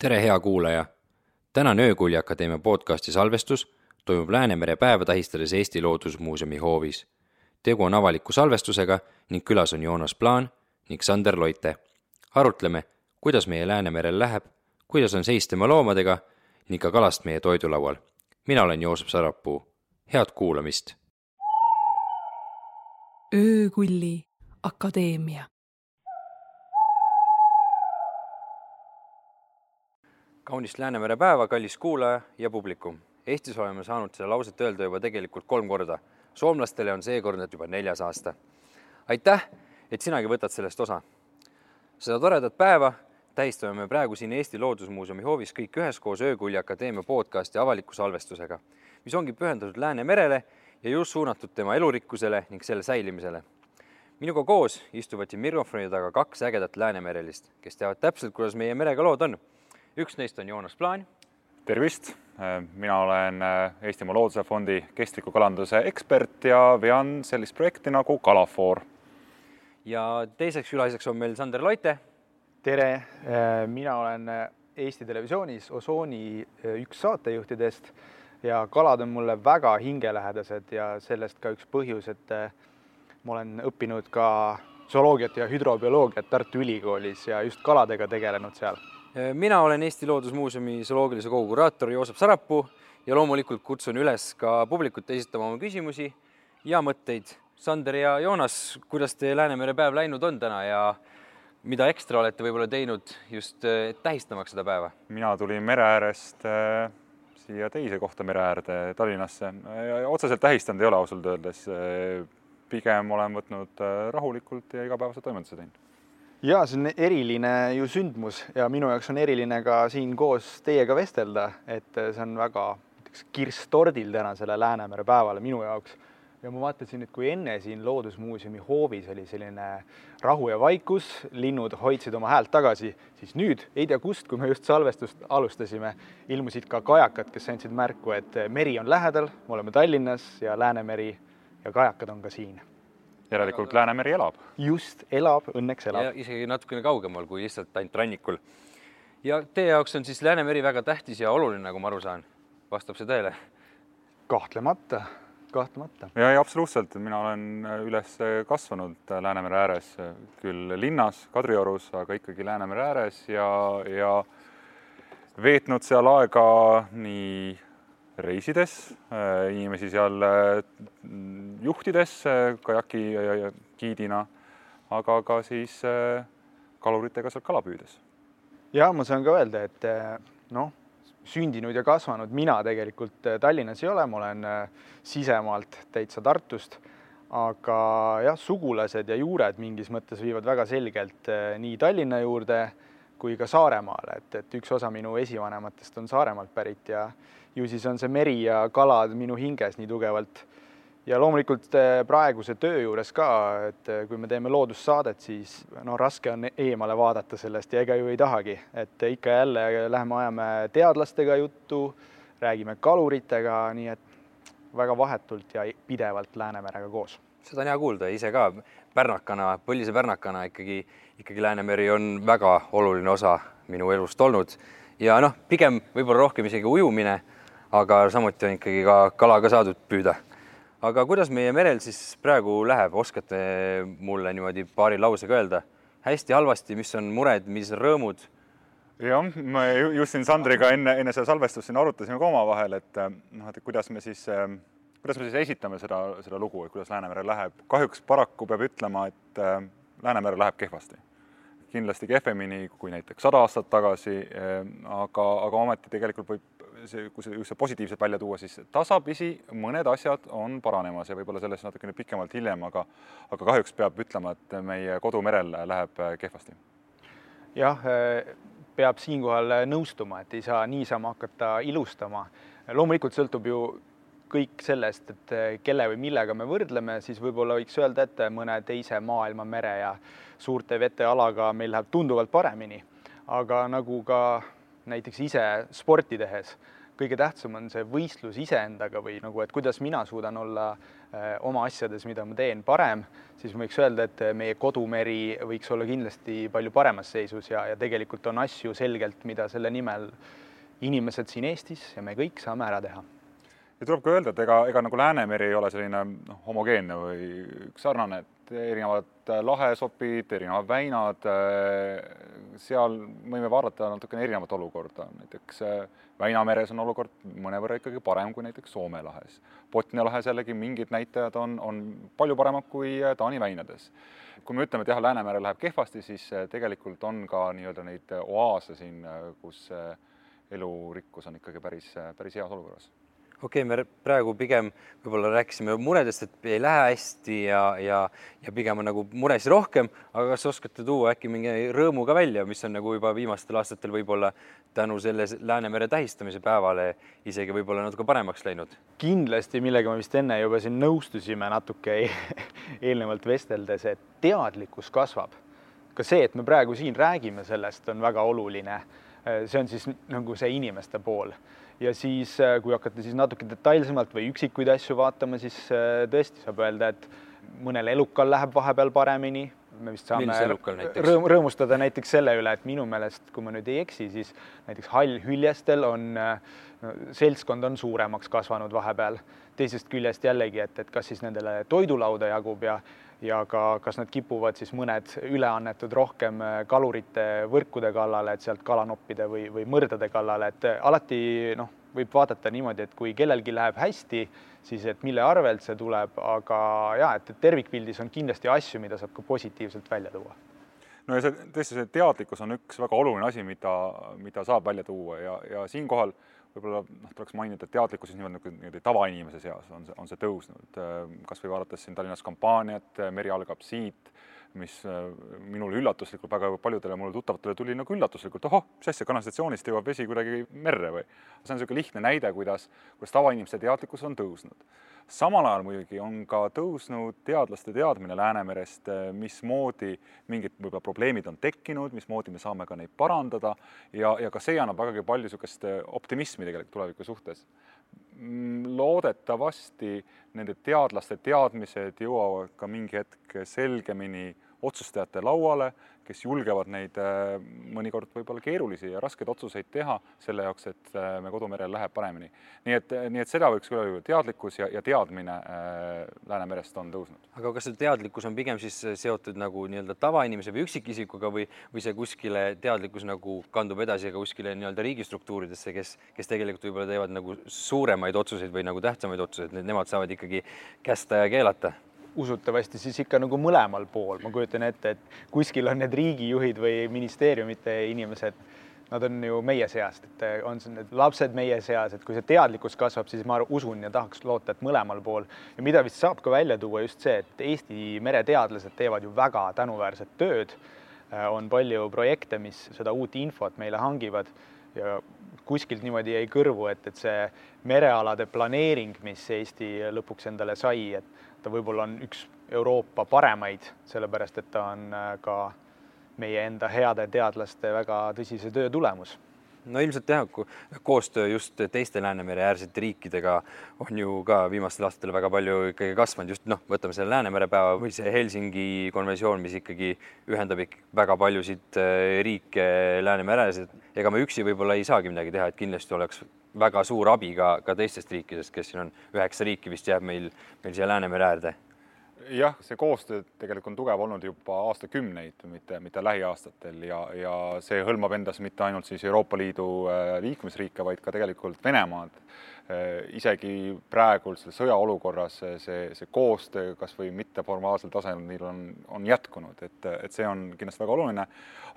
tere, hea kuulaja! tänane Öökulli Akadeemia podcasti salvestus toimub Läänemere päeva tähistades Eesti Loodusmuuseumi hoovis. tegu on avaliku salvestusega ning külas on Joonas Plaan ning Sander Loite. arutleme, kuidas meie Läänemerel läheb, kuidas on seis tema loomadega ning ka kalast meie toidulaual. mina olen Joosep Sarapuu, head kuulamist! öökulli akadeemia. Kaunist Läänemere päeva, kallis kuulaja ja publikum. Eestis oleme saanud seda lauset öelda juba tegelikult kolm korda. soomlastele on seekord nüüd juba neljas aasta. aitäh, et sinagi võtad sellest osa. seda toredat päeva tähistame me praegu siin Eesti Loodusmuuseumi hoovis kõik üheskoos Öökulli Akadeemia podcasti avaliku salvestusega, mis ongi pühendatud Läänemerele ja just suunatud tema elurikkusele ning selle säilimisele. minuga koos istuvad siin mikrofoni taga kaks ägedat läänemerelist, kes teavad täpselt, kuidas meie merega lood on. Üks neist on Joonas Plaan. tervist, mina olen Eestimaa Looduse Fondi kestliku kalanduse ekspert ja vean sellist projekti nagu Kalafoor. ja teiseks külaliseks on meil Sander Loite. tere, mina olen Eesti Televisioonis Osooni üks saatejuhtidest ja kalad on mulle väga hingelähedased ja sellest ka üks põhjus, et ma olen õppinud ka zooloogiat ja hüdrobioloogiat Tartu Ülikoolis ja just kaladega tegelenud seal. Mina olen Eesti Loodusmuuseumi zooloogilise kogu kuraator Joosep Sarapuu ja loomulikult kutsun üles ka publikut esitama oma küsimusi ja mõtteid. Sander ja Joonas, kuidas teie Läänemere päev läinud on täna ja mida ekstra olete võib-olla teinud just tähistamaks seda päeva? mina tulin mere äärest siia teise kohta mere äärde Tallinnasse. otseselt tähistanud ei ole ausalt öeldes. pigem olen võtnud rahulikult ja igapäevase toimetuse teinud. Ja see on eriline ju sündmus ja minu jaoks on eriline ka siin koos teiega vestelda, et see on väga näiteks kirss tordil tänasele Läänemere päevale minu jaoks ja ma vaatasin, et kui enne siin Loodusmuuseumi hoovis oli selline rahu ja vaikus, linnud hoidsid oma häält tagasi, siis nüüd ei tea kust, kui me just salvestust alustasime, ilmusid ka kajakad, kes andsid märku, et meri on lähedal, me oleme Tallinnas ja Läänemeri ja kajakad on ka siin. Järelikult Läänemeri elab. just, elab, õnneks elab. ja isegi natukene kaugemal kui lihtsalt ainult rannikul. ja teie jaoks on siis Läänemeri väga tähtis ja oluline, nagu ma aru saan. vastab see tõele? kahtlemata kahtlemata. ja, ja absoluutselt, mina olen üles kasvanud Läänemere ääres, küll linnas Kadriorus, aga ikkagi Läänemere ääres ja, ja veetnud seal aega nii reisides, inimesi seal juhtides kajaki giidina, aga ka siis kaluritega seal kala püüdes. ja ma saan ka öelda, et noh sündinud ja kasvanud mina tegelikult Tallinnas ei ole, ma olen sisemaalt täitsa Tartust, aga jah, sugulased ja juured mingis mõttes viivad väga selgelt nii Tallinna juurde kui ka Saaremaale, et, et üks osa minu esivanematest on Saaremaalt pärit ja ju siis on see meri ja kalad minu hinges nii tugevalt. ja loomulikult praeguse töö juures ka, et kui me teeme loodussaadet, siis no raske on eemale vaadata sellest ja ega ju ei tahagi, et ikka jälle läheme ajame teadlastega juttu, räägime kaluritega, nii et väga vahetult ja pidevalt Läänemerega koos. seda on hea kuulda, ise ka pärnakana, põlise pärnakana ikkagi, ikkagi Läänemeri on väga oluline osa minu elust olnud ja noh, pigem võib-olla rohkem isegi ujumine, aga samuti on ikkagi ka kala ka saadud püüda. aga kuidas meie merel siis praegu läheb, oskate mulle niimoodi paari lausega öelda? hästi, halvasti, mis on mured, mis rõõmud? jah, me just siin Sandriga enne, enne seda salvestust siin arutasime ka omavahel, et noh, et kuidas me siis äh, kuidas me siis esitame seda, seda lugu, et kuidas Läänemerel läheb. kahjuks paraku peab ütlema, et äh, Läänemerel läheb kehvasti. kindlasti kehvemini kui näiteks sada aastat tagasi äh,, aga, aga ometi tegelikult võib see, kui see just positiivselt välja tuua, siis tasapisi mõned asjad on paranemas ja võib-olla sellest natukene pikemalt hiljem, aga aga kahjuks peab ütlema, et meie kodumerel läheb kehvasti. jah, peab siinkohal nõustuma, et ei saa niisama hakata ilustama. loomulikult sõltub ju kõik sellest, et kelle või millega me võrdleme, siis võib-olla võiks öelda, et mõne teise maailma mere ja suurte vetealaga meil läheb tunduvalt paremini. aga nagu ka näiteks ise sporti tehes, kõige tähtsam on see võistlus iseendaga või nagu, et kuidas mina suudan olla äh, oma asjades, mida ma teen, parem, siis võiks öelda, et meie kodumeri võiks olla kindlasti palju paremas seisus ja, ja tegelikult on asju selgelt, mida selle nimel inimesed siin Eestis ja me kõik saame ära teha ja tuleb ka öelda, et ega, ega nagu Läänemeri ei ole selline noh, homogeenne või sarnane, et erinevad äh, lahesopid, erinevad väinad, äh, seal võime vaadata natukene erinevat olukorda, näiteks äh, Väinameres on olukord mõnevõrra ikkagi parem kui näiteks Soome lahes. Botnia lahes jällegi mingid näitajad on, on palju paremad kui Taani väinades. kui me ütleme, et jah, Läänemerel läheb kehvasti, siis tegelikult on ka nii-öelda neid oaase siin, kus elurikkus on ikkagi päris, päris heas olukorras okei okay,, me praegu pigem võib-olla rääkisime muredest, et ei lähe hästi ja, ja, ja pigem on nagu muresid rohkem, aga kas oskate tuua äkki mingi rõõmu ka välja, mis on nagu juba viimastel aastatel võib-olla tänu selle Läänemere tähistamise päevale isegi võib-olla natuke paremaks läinud? kindlasti, millega me vist enne juba siin nõustusime natuke eelnevalt vesteldes, et teadlikkus kasvab. ka see, et me praegu siin räägime sellest, on väga oluline. see on siis nagu see inimeste pool ja siis, äh, kui hakata siis natuke detailsemalt või üksikuid asju vaatama, siis äh, tõesti saab öelda, et mõnel elukal läheb vahepeal paremini. me vist saame rõõm, rõõmustada näiteks selle üle, et minu meelest, kui ma nüüd ei eksi, siis näiteks hallhüljestel on äh, no, seltskond on suuremaks kasvanud vahepeal. teisest küljest jällegi, et, et kas siis nendele toidulauda jagub ja ja ka, kas nad kipuvad siis mõned üleannetud rohkem äh, kalurite võrkude kallale, et sealt kalanoppide või, või mõrdade kallale, et äh, alati noh, võib vaadata niimoodi, et kui kellelgi läheb hästi, siis et mille arvelt see tuleb, aga ja et tervikpildis on kindlasti asju, mida saab ka positiivselt välja tuua. No ja see tõesti, see teadlikkus on üks väga oluline asi, mida, mida saab välja tuua ja, ja siinkohal äh, võib-olla noh, tuleks mainida, et teadlikkus niimoodi niimoodi tavainimese seas on see, on see tõusnud, kasvõi vaadates siin Tallinnas kampaaniat Meri algab siit, mis minule üllatuslikult väga paljudele mulle tuttavatele tuli nagu üllatuslikult, ohoh, mis asja, kanalisatsioonist jõuab vesi kuidagi merre või. see on niisugune lihtne näide, kuidas, kuidas tavainimeste teadlikkus on tõusnud samal ajal muidugi on ka tõusnud teadlaste teadmine Läänemerest, eh, mismoodi mingid võib-olla probleemid on tekkinud, mismoodi me saame ka neid parandada ja, ja ka see annab vägagi palju niisugust eh, optimismi tegelikult tuleviku suhtes. Mm, loodetavasti nende teadlaste teadmised jõuavad ka mingi hetk selgemini otsustajate lauale, kes julgevad neid äh, mõnikord võib-olla keerulisi ja raskeid otsuseid teha selle jaoks, et äh, me kodumerel läheb paremini. nii et, nii et seda võiks küll öelda, teadlikkus ja, ja teadmine äh, Läänemerest on tõusnud. aga kas see teadlikkus on pigem siis seotud nagu nii-öelda tavainimese või üksikisikuga või, või see kuskile teadlikkus nagu kandub edasi ka kuskile nii-öelda riigistruktuuridesse, kes, kes tegelikult võib-olla teevad nagu suuremaid otsuseid või nagu tähtsamaid otsuseid, nemad saavad ikkagi kästa ja keelata usutavasti siis ikka nagu mõlemal pool, ma kujutan ette, et kuskil on need riigijuhid või ministeeriumite inimesed, nad on ju meie seast, et on need lapsed meie seas, et kui see teadlikkus kasvab, siis ma usun ja tahaks loota, et mõlemal pool ja mida vist saab ka välja tuua just see, et Eesti mereteadlased teevad ju väga tänuväärset tööd. on palju projekte, mis seda uut infot meile hangivad ja kuskilt niimoodi jäi kõrvu, et, et see merealade planeering, mis Eesti lõpuks endale sai, et ta võib-olla on üks Euroopa paremaid, sellepärast et ta on äh, ka meie enda heade teadlaste väga tõsise töö tulemus no ilmselt jah, koostöö just teiste Läänemere äärsete riikidega on ju ka viimastel aastatel väga palju ikkagi kasvanud, just noh, võtame selle Läänemere päeva või see Helsingi konventsioon, mis ikkagi ühendab ikka väga paljusid äh, riike Läänemere ääres, et ega me üksi võib-olla ei saagi midagi teha, et kindlasti oleks väga suur abi ka, ka teistest riikidest, kes siin on, üheksa riiki vist jääb meil, meil siia Läänemere äärde. Jah, see koostöö tegelikult on tugev olnud juba aastakümneid, mitte, mitte lähiaastatel ja, ja see hõlmab endas mitte ainult siis Euroopa Liidu äh, liikmesriike, vaid ka tegelikult Venemaad Äh, isegi praegu selle sõjaolukorras see, see koostöö kas või mitteformaalsel tasemel on, on jätkunud, et, et see on kindlasti väga oluline.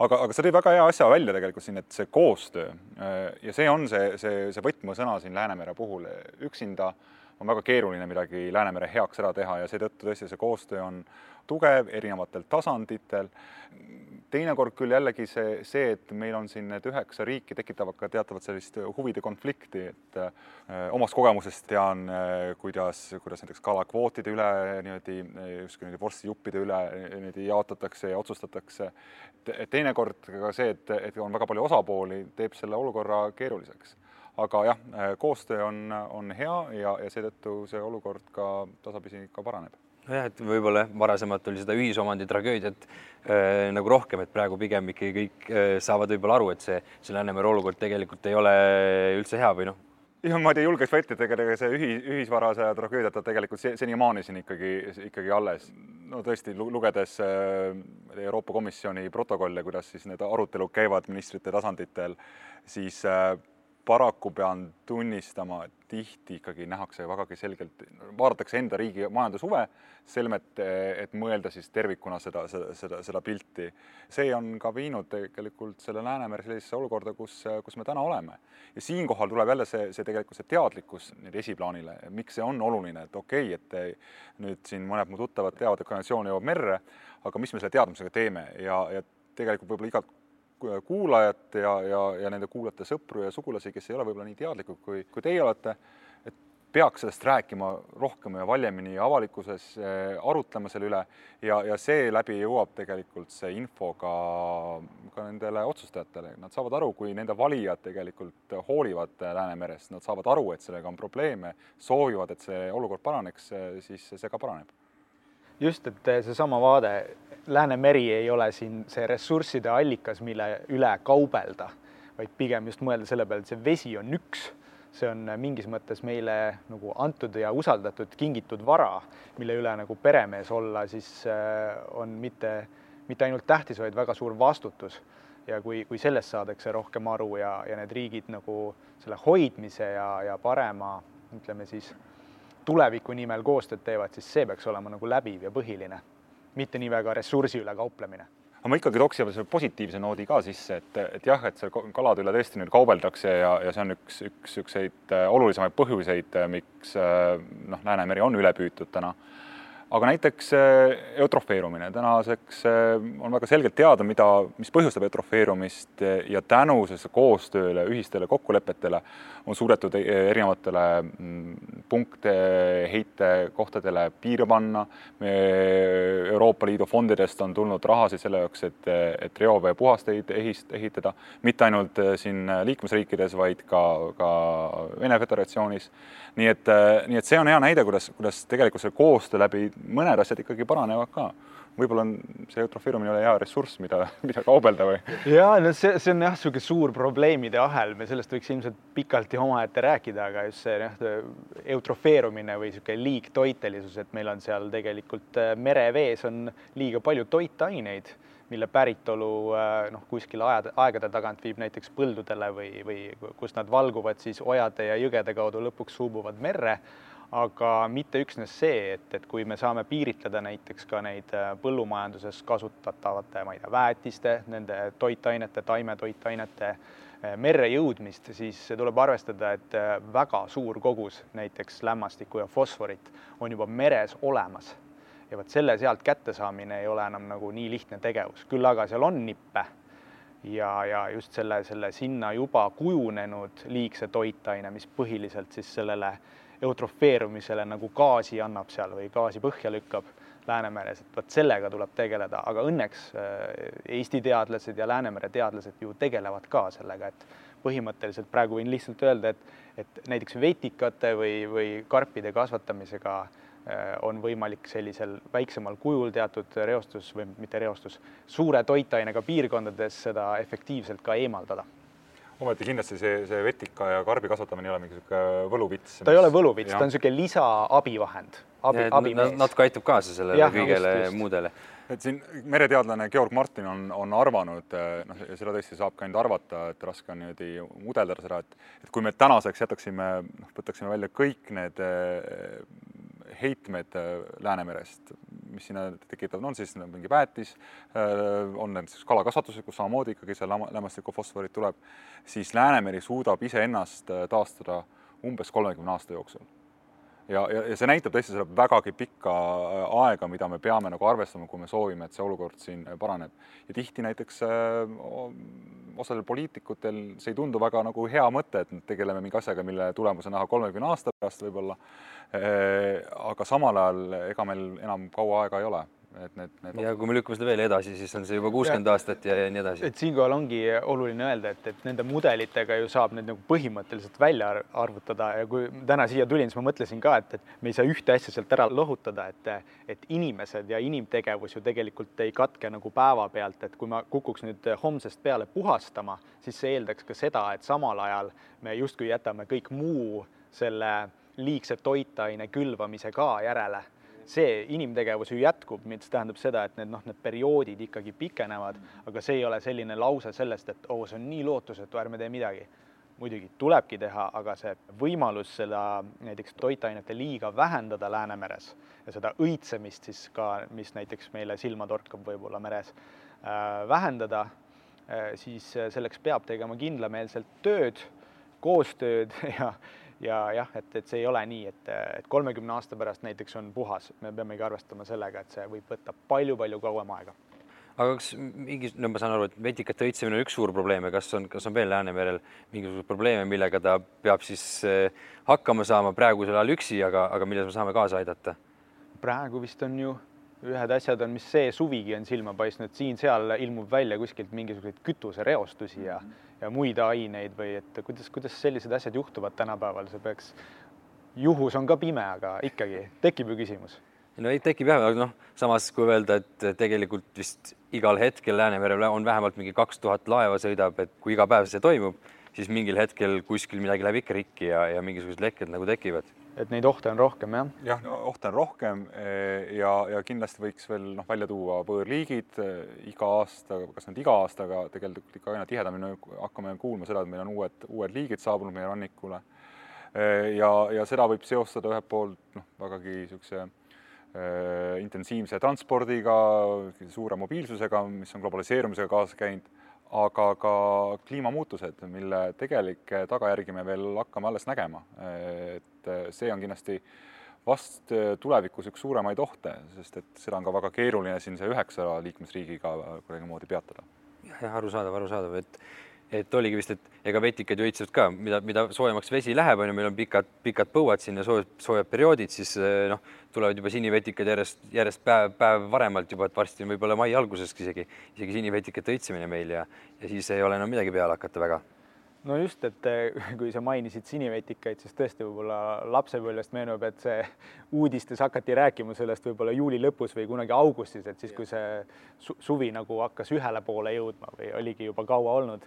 aga, aga sa tõid väga hea asja välja tegelikult siin, et see koostöö äh, ja see on see, see, see võtmesõna siin Läänemere puhul, üksinda on väga keeruline midagi Läänemere heaks ära teha ja seetõttu tõesti see koostöö on tugev erinevatel tasanditel. teinekord küll jällegi see, see, et meil on siin need üheksa riiki, tekitavad ka teatavat sellist huvide konflikti, et öö, äh, omast kogemusest tean, äh, kuidas, kuidas näiteks kalakvootide üle niimoodi justkui niimoodi vorstijuppide üle niimoodi jaotatakse ja otsustatakse. teinekord ka see, et, et on väga palju osapooli, teeb selle olukorra keeruliseks aga jah, koostöö on, on hea ja, ja seetõttu see olukord ka tasapisi ka paraneb nojah, et võib-olla varasemalt oli seda ühisomandi tragöödiat äh, nagu rohkem, et praegu pigem ikkagi kõik äh, saavad võib-olla aru, et see, see Läänemere olukord tegelikult ei ole üldse hea või noh, jah, ma ei julgeks väita, et ega see ühi, ühisvarase tragöödiat on tegelikult senimaani siin ikkagi, ikkagi alles. no tõesti, lugedes äh, Euroopa Komisjoni protokolle, kuidas siis need arutelud käivad ministrite tasanditel, siis äh, paraku pean tunnistama, et tihti ikkagi nähakse vägagi selgelt, vaadatakse enda riigi majandushuve, selmet, et mõelda siis tervikuna seda, seda, seda, seda pilti. see on ka viinud tegelikult selle Läänemere sellisesse olukorda, kus, kus me täna oleme. ja siinkohal tuleb jälle see, see tegelikult see teadlikkus nüüd esiplaanile, miks see on oluline, et okei okay,, et nüüd siin mõned mu tuttavad teavad, et kanalisatsioon jõuab merre, aga mis me selle teadmisega teeme ja, ja tegelikult võib-olla igat kuulajat ja, ja, ja nende kuulajate sõpru ja sugulasi, kes ei ole võib-olla nii teadlikud, kui, kui teie olete, et peaks sellest rääkima rohkem ja valjemini avalikkuses, eh, arutlema selle üle. Ja, ja seeläbi jõuab tegelikult see info ka, ka nendele otsustajatele, nad saavad aru, kui nende valijad tegelikult hoolivad Läänemerest, nad saavad aru, et sellega on probleeme, soovivad, et see olukord paraneks, siis see ka paraneb. Just, et seesama vaade, Läänemeri ei ole siin see ressursside allikas, mille üle kaubelda, vaid pigem just mõelda selle peale, et see vesi on üks, see on mingis mõttes meile nagu antud ja usaldatud, kingitud vara, mille üle nagu peremees olla, siis äh, on mitte, mitte ainult tähtis, vaid väga suur vastutus. ja kui, kui sellest saadakse rohkem aru ja, ja need riigid nagu selle hoidmise ja, ja parema, ütleme siis tuleviku nimel koostööd teevad, siis see peaks olema nagu läbiv ja põhiline, mitte nii väga ressursi üle kauplemine. Aga ma ikkagi tooks selle positiivse noodi ka sisse, et, et jah, et seal kalade üle tõesti nüüd kaubeldakse ja, ja see on üks, üks niisuguseid äh, olulisemaid põhjuseid, äh, miks äh, noh, Läänemeri on üle püütud täna aga näiteks äh, eutrofeerumine, tänaseks äh, on väga selgelt teada, mida, mis põhjustab eutrofeerumist ja tänu sellesse koostööle, ühistele kokkulepetele on suudetud erinevatele mm, punkte, heitekohtadele piire panna. Euroopa Liidu fondidest on tulnud rahasid selle jaoks, et, et reovee puhasteid ehist, ehitada, mitte ainult siin liikmesriikides, vaid ka, ka Vene Föderatsioonis. nii et, nii et see on hea näide, kuidas, kuidas tegelikult see koostöö läbi mõned asjad ikkagi paranevad ka. Võib-olla on see eutrofeerumine ei ole hea ressurss, mida, mida kaubelda või? ja no see, see on jah, niisugune suur probleemide ahel, me sellest võiks ilmselt pikalt ja omaette rääkida, aga just see jah, eutrofeerumine või niisugune liigtoitelisus, et meil on seal tegelikult äh, merevees on liiga palju toitaineid, mille päritolu äh, noh, kuskil ajade, aegade tagant viib näiteks põldudele või, või kust nad valguvad siis ojade ja jõgede kaudu lõpuks suubuvad merre aga mitte üksnes see, et, et kui me saame piiritleda näiteks ka neid äh, põllumajanduses kasutatavate, ma ei tea, väetiste, nende toitainete, taimetoitainete äh, merre jõudmist, siis tuleb arvestada, et äh, väga suur kogus näiteks lämmastikku ja fosforit on juba meres olemas. ja vot selle sealt kättesaamine ei ole enam nagu nii lihtne tegevus, küll aga seal on nippe ja, ja just selle, selle sinna juba kujunenud liigse toitaine, mis põhiliselt siis sellele äh, eutrofeerumisele nagu gaasi annab seal või gaasi põhja lükkab Läänemeres, et vot sellega tuleb tegeleda, aga õnneks äh, Eesti teadlased ja Läänemere teadlased ju tegelevad ka sellega, et põhimõtteliselt praegu võin lihtsalt öelda, et, et näiteks vetikate või, või karpide kasvatamisega äh, on võimalik sellisel väiksemal kujul teatud reostus või mitte reostus, suure toitainega piirkondades seda efektiivselt ka eemaldada ometi kindlasti see, see vetika ja karbi kasvatamine ei ole mingi niisugune võluvits. ta ei ole võluvits, ta on niisugune lisaabivahend, abi, abimees. natuke aitab kaasa sellele kõigele just, just. muudele. et siin mereteadlane Georg Martin on, on arvanud, noh, ja seda tõesti saab ka ainult arvata, et raske on niimoodi mudeldada seda, et, et kui me tänaseks jätaksime, noh, võtaksime välja kõik need heitmed äh, Läänemerest, mis sinna tekitavad, on siis mingi väetis, äh, on need siis kalakasvatused, kus samamoodi ikkagi see lämmastikufosforid tuleb, siis Läänemeri suudab iseennast äh, taastada umbes kolmekümne aasta jooksul ja, ja, ja see näitab tõesti seda vägagi pikka aega, mida me peame nagu arvestama, kui me soovime, et see olukord siin paraneb. ja tihti näiteks osadel poliitikutel see ei tundu väga nagu hea mõte, et tegeleme mingi asjaga, mille tulemus on näha kolmekümne aasta pärast võib-olla. aga samal ajal ega meil enam kaua aega ei ole et need, need ja kui me lükkame seda veel edasi, siis on see juba kuuskümmend aastat ja, ja nii edasi. et siinkohal ongi oluline öelda, et, et nende mudelitega ju saab need nagu põhimõtteliselt välja arvutada. Ja kui täna siia tulin, siis ma mõtlesin ka, et, et me ei saa ühte asja sealt ära lohutada, et, et inimesed ja inimtegevus ju tegelikult ei katke nagu päevapealt, et kui ma kukuks nüüd homsest peale puhastama, siis see eeldaks ka seda, et samal ajal me justkui jätame kõik muu selle liigse toitaine külvamise ka järele see inimtegevus ju jätkub, mis tähendab seda, et need noh, need perioodid ikkagi pikenevad, aga see ei ole selline lause sellest, et oo oh,, see on nii lootusetu, ärme tee midagi. muidugi tulebki teha, aga see võimalus seda näiteks toitainete liiga vähendada Läänemeres ja seda õitsemist siis ka, mis näiteks meile silma torkab võib-olla meres äh,, vähendada äh,, siis selleks peab tegema kindlameelselt tööd, koostööd ja ja jah, et, et see ei ole nii, et, et kolmekümne aasta pärast näiteks on puhas, me peamegi arvestama sellega, et see võib võtta palju-palju kauem aega. aga kas mingi, no ma saan aru, et vetikate õitsemine on üks suur probleem ja kas on, kas on veel Läänemerel mingisuguseid probleeme, millega ta peab siis eh, hakkama saama praegusel ajal üksi, aga, aga milles me saame kaasa aidata? praegu vist on ju ühed asjad on, mis see suvigi on silma paistnud, siin-seal ilmub välja kuskilt mingisuguseid kütusereostusi ja ja muid aineid või et kuidas, kuidas sellised asjad juhtuvad tänapäeval, see peaks, juhus on ka pime, aga ikkagi tekib ju küsimus. no ei tekib jah, aga noh, samas kui öelda, et tegelikult vist igal hetkel Läänemerel on vähemalt mingi kaks tuhat laeva sõidab, et kui iga päev see toimub, siis mingil hetkel kuskil midagi läheb ikka rikki ja, ja mingisugused lekked nagu tekivad et neid ohte on rohkem, jah? jah, ohte on rohkem eh, ja, ja kindlasti võiks veel noh, välja tuua võõrliigid eh, iga aasta, kas nüüd iga aasta, aga tegelikult ikka aina tihedamini hakkame kuulma seda, et meil on uued, uued liigid saabunud meie rannikule. Eh, ja, ja seda võib seostada ühelt poolt noh, vägagi niisuguse intensiivse transpordiga, suure mobiilsusega, mis on globaliseerumisega kaasa käinud aga ka kliimamuutused, mille tegelikke tagajärgi me veel hakkame alles nägema. et see on kindlasti vast tulevikus üks suuremaid ohte, sest et seda on ka väga keeruline siin see üheksa liikmesriigiga kuidagimoodi peatada. jah, arusaadav, arusaadav, et et oligi vist, et ega vetikad ju õitsevad ka, mida, mida soojemaks vesi läheb, on ju, meil on pikad, pikad põuad siin ja soojad, soojad perioodid, siis eh, noh, tulevad juba sinivetikad järjest, järjest päev, päev varemalt juba, et varsti on võib-olla mai alguseski isegi, isegi sinivetikate õitsemine meil ja, ja siis ei ole enam midagi peale hakata väga no just, et eh, kui sa mainisid sinivetikaid, siis tõesti võib-olla lapsepõlvest meenub, et see uudistes hakati rääkima sellest võib-olla juuli lõpus või kunagi augustis, et siis, kui see suvi nagu hakkas ühele poole jõudma või oligi juba kaua olnud,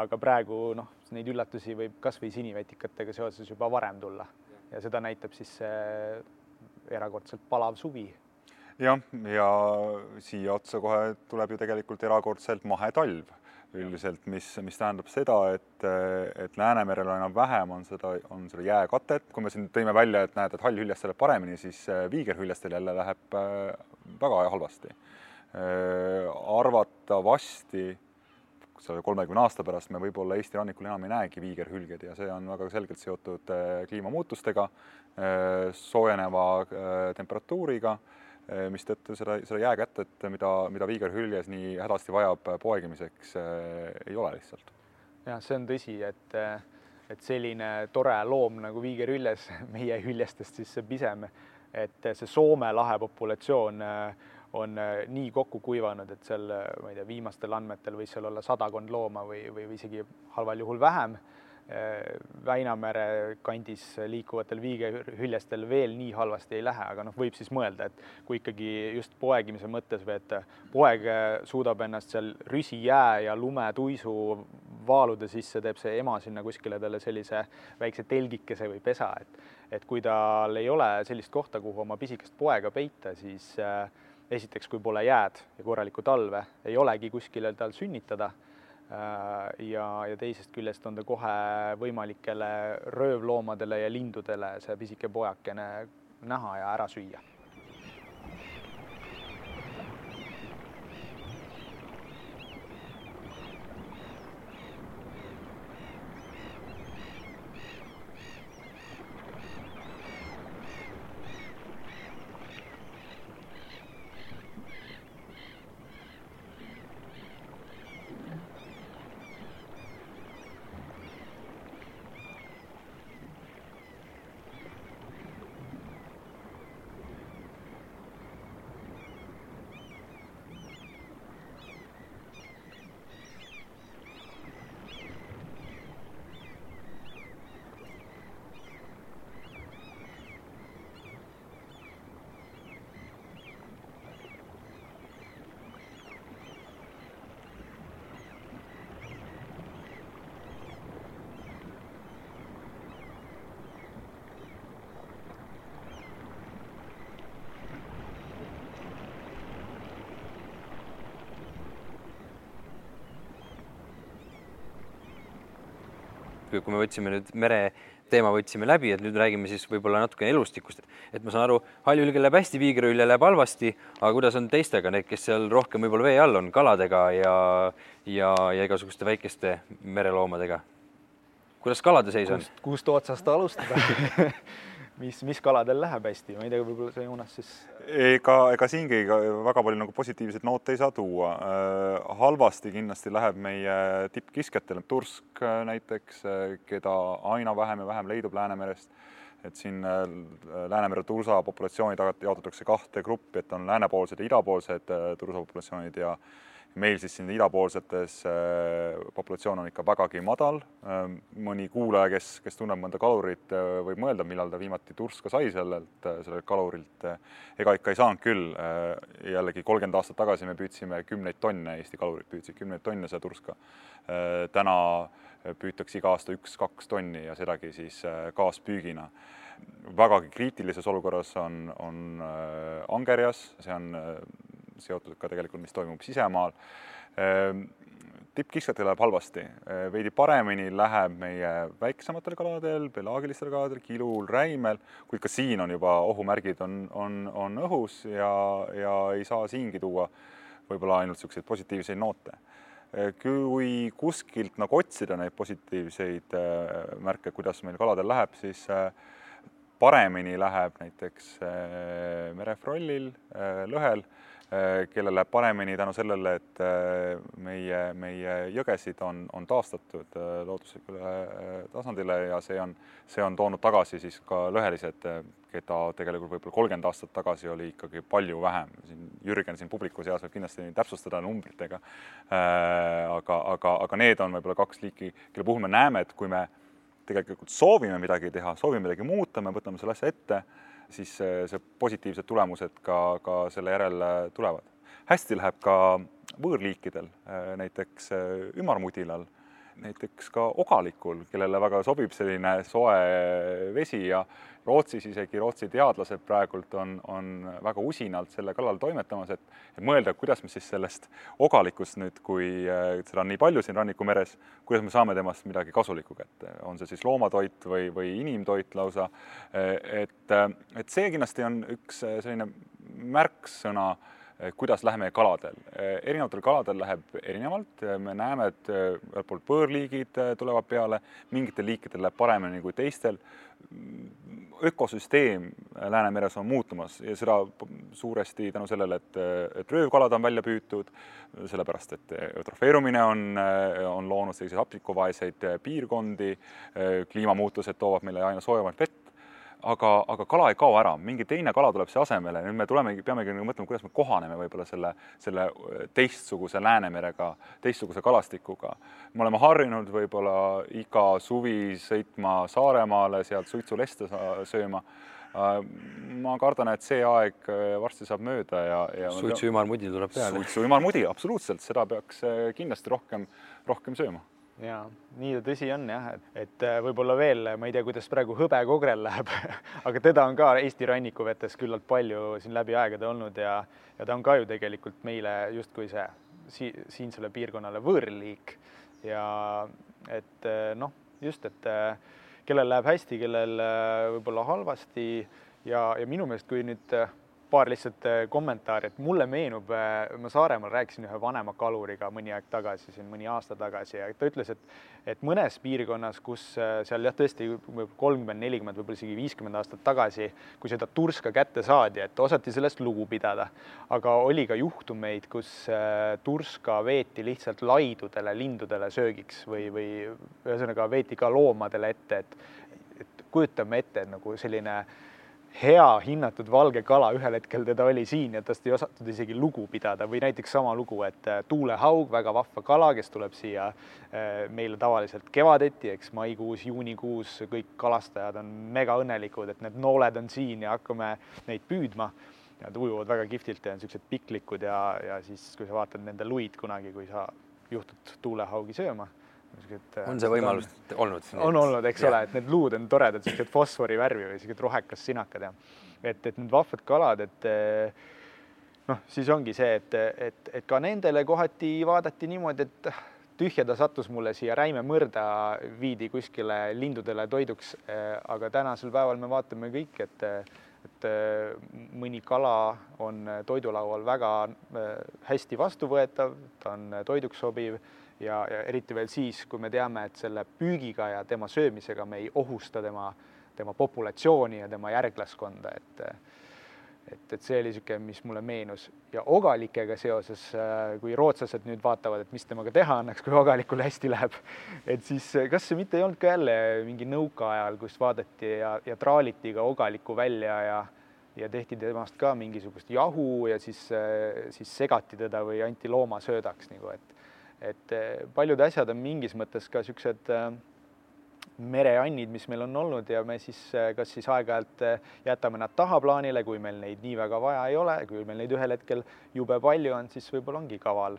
aga praegu noh, neid üllatusi võib kasvõi sinivetikatega seoses juba varem tulla. Ja seda näitab siis see erakordselt palav suvi. Jah, ja siia otsa kohe tuleb ju tegelikult erakordselt mahe talv üldiselt, mis, mis tähendab seda, et, et Läänemerel enam vähem on seda, on seda jääkatet, kui me siin tõime välja, et näed, et hallhüljestel läheb paremini, siis äh, viigerhüljestel jälle läheb äh, väga halvasti. Äh, arvatavasti selle kolmekümne aasta pärast me võib-olla Eesti rannikul enam ei näegi viigerhülged ja see on väga selgelt seotud kliimamuutustega, soojeneva temperatuuriga mistõttu seda, seda jääkätet, mida, mida viigerhüljes nii hädasti vajab poegimiseks, eh, ei ole lihtsalt. jah, see on tõsi, et, et selline tore loom nagu viigerhüljes, meie hüljestest siis see pisem, et see Soome lahe populatsioon eh, on nii kokku kuivanud, et seal, ma ei tea, viimastel andmetel võis seal olla sadakond looma või, või isegi halval juhul vähem Äh, Väinamere kandis liikuvatel viigehüljestel veel nii halvasti ei lähe, aga noh, võib siis mõelda, et kui ikkagi just poegimise mõttes või et poeg suudab ennast seal rüsijää ja lumetuisu vaalude sisse, teeb see ema sinna kuskile talle sellise väikse telgikese või pesa, et et kui tal ei ole sellist kohta, kuhu oma pisikest poega peita, siis äh, esiteks, kui pole jääd ja korralikku talve, ei olegi kuskile tal sünnitada Äh, ja, ja teisest küljest on ta kohe võimalikele röövloomadele ja lindudele see pisike pojakene näha ja ära süüa kui me võtsime nüüd mere teema võtsime läbi, et nüüd räägime siis võib-olla natuke elustikust, et ma saan aru, Haljulgel läheb hästi, Viigrülje läheb halvasti, aga kuidas on teistega, need, kes seal rohkem võib-olla vee all on, kaladega ja, ja, ja igasuguste väikeste mereloomadega? kuidas kalade seis on? kust otsast alustada mis, mis kaladel läheb hästi, ma ei tea, võib-olla see Joonas siis. ega, ega siingi väga palju nagu positiivseid noote ei saa tuua äh,. halvasti kindlasti läheb meie tippkiskjatel, tursk äh, näiteks, äh, keda aina vähem ja vähem leidub Läänemerest. et siin Läänemere tursa populatsioonid jaotatakse kahte gruppi, et on läänepoolsed ja idapoolsed tursa populatsioonid ja meil siis siin idapoolsetes äh, populatsioon on ikka vägagi madal. Ähm, mõni kuulaja, kes, kes tunneb mõnda kalurit, äh, võib mõelda, millal ta viimati turska sai sellelt, äh, sellelt kalurilt. ega ikka ei saanud küll. jällegi kolmkümmend aastat tagasi me püüdsime kümneid tonne, Eesti kalurid püüdsid kümneid tonne seda turska. täna püütakse iga aasta üks-kaks tonni ja sedagi siis kaaspüügina vägagi kriitilises olukorras on, on angerjas, see on seotud ka tegelikult, mis toimub sisemaal. Ehm, tippkiskjatel läheb halvasti, ehm, veidi paremini läheb meie väiksematel kaladel, pelaagilistel kaladel, kilul, räimel, kuid ka siin on juba ohumärgid on, on, on õhus ja, ja ei saa siingi tuua võib-olla ainult niisuguseid positiivseid noote ehm, kui kuskilt nagu otsida neid positiivseid märke, kuidas meil kaladel läheb, siis paremini läheb näiteks merefrollil, lõhel kellel läheb paremini tänu sellele, et äh, meie, meie jõgesid on, on taastatud äh, looduslikule tasandile ja see on, see on toonud tagasi siis ka lõhelised, keda tegelikult võib-olla kolmkümmend aastat tagasi oli ikkagi palju vähem. siin Jürgen siin publiku seas võib kindlasti täpsustada numbritega. aga, aga, aga need on võib-olla kaks liiki, kelle puhul me näeme, et kui me tegelikult soovime midagi teha, soovime midagi muuta, me võtame selle asja ette siis see, see positiivsed tulemused ka, ka selle järel tulevad. hästi läheb ka võõrliikidel, näiteks ümarmudilal, näiteks ka ogalikul, kellele väga sobib selline soe vesi ja Rootsis isegi Rootsi teadlased praegult on, on väga usinalt selle kallal toimetamas, et, mõelda, kuidas me siis sellest ogalikust nüüd, kui seda on nii palju siin Rannikumeres, kuidas me saame temast midagi kasulikku kätte, on see siis loomatoit või, või inimtoit lausa. et, et see kindlasti on üks selline märksõna kuidas läheb meie kaladel. erinevatel kaladel läheb erinevalt, me näeme, et ühelt poolt võõrliigid tulevad peale, mingitel liikidel läheb paremini kui teistel. Ökosüsteem Läänemeres on muutumas ja seda suuresti tänu sellele, et, et röövkalad on välja püütud, sellepärast et eutrofeerumine on, on loonud selliseid hapnikuvaeseid piirkondi, kliimamuutused toovad meile aina soojemat vett, aga, aga kala ei kao ära, mingi teine kala tuleb siia asemele, nüüd me tulemegi, peamegi nagu mõtlema, kuidas me kohaneme võib-olla selle, selle teistsuguse Läänemerega, teistsuguse kalastikuga. me oleme harjunud võib-olla iga suvi sõitma Saaremaale, sealt suitsuleste sööma. Ma kardan, et see aeg varsti saab mööda ja, ja suitsuümarmudi tuleb peale. suitsuümarmudi, absoluutselt, seda peaks kindlasti rohkem, rohkem sööma ja nii ta tõsi on jah, et, et äh, võib-olla veel, ma ei tea, kuidas praegu hõbekogrel läheb aga teda on ka Eesti rannikuvetes küllalt palju siin läbi aegade olnud ja, ja ta on ka ju tegelikult meile justkui see si siinsele piirkonnale võõrliik. Ja et äh, noh, just, et äh, kellel läheb hästi, kellel võib-olla halvasti ja, ja minu meelest, kui nüüd paar lihtsalt äh, kommentaari, et mulle meenub, äh, ma Saaremaal rääkisin ühe vanema kaluriga mõni aeg tagasi, siin mõni aasta tagasi ja ta ütles, et et mõnes piirkonnas, kus äh, seal jah, tõesti kolmkümmend, nelikümmend, võib-olla isegi viiskümmend aastat tagasi, kui seda turska kätte saadi, et osati sellest lugu pidada, aga oli ka juhtumeid, kus turska veeti lihtsalt laidudele, lindudele söögiks või, või ühesõnaga veeti ka loomadele ette, et et kujutame ette, et nagu selline äh, hea hinnatud valge kala, ühel hetkel teda oli siin ja tast ei osatud isegi lugu pidada või näiteks sama lugu, et äh, tuulehaug, väga vahva kala, kes tuleb siia äh, meile tavaliselt kevadeti, eks maikuus, juunikuus, kõik kalastajad on mega õnnelikud, et need nooled on siin ja hakkame neid püüdma. Nad ujuvad väga kihvtilt ja on niisugused piklikud ja, ja siis, kui sa vaatad nende luid kunagi, kui sa juhtud tuulehaugi sööma on see võimalus on, olnud? on olnud, eks ja. ole, et need luud on toredad, siuksed fosforivärvi või siuksed rohekas sinakad ja et, et need vahvad kalad, et noh, siis ongi see, et, et, et ka nendele kohati vaadati niimoodi, et tühja ta sattus mulle siia räimemõrda, viidi kuskile lindudele toiduks. aga tänasel päeval me vaatame kõik, et, et mõni kala on toidulaual väga hästi vastuvõetav, ta on toiduks sobiv ja, ja eriti veel siis, kui me teame, et selle püügiga ja tema söömisega me ei ohusta tema, tema populatsiooni ja tema järglaskonda, et et, et see oli niisugune, mis mulle meenus. Ja ogalikega seoses, kui rootslased nüüd vaatavad, et mis temaga teha annaks, kui ogalikul hästi läheb, et siis kas see mitte ei olnud ka jälle mingi nõukaajal, kus vaadati ja, ja traaliti ka ogalikku välja ja ja tehti temast ka mingisugust jahu ja siis, siis segati teda või anti loomasöödaks nagu, et et paljud asjad on mingis mõttes ka niisugused äh, mereannid, mis meil on olnud ja me siis kas siis aeg-ajalt jätame nad tahaplaanile, kui meil neid nii väga vaja ei ole, kui meil neid ühel hetkel jube palju on, siis võib-olla ongi kaval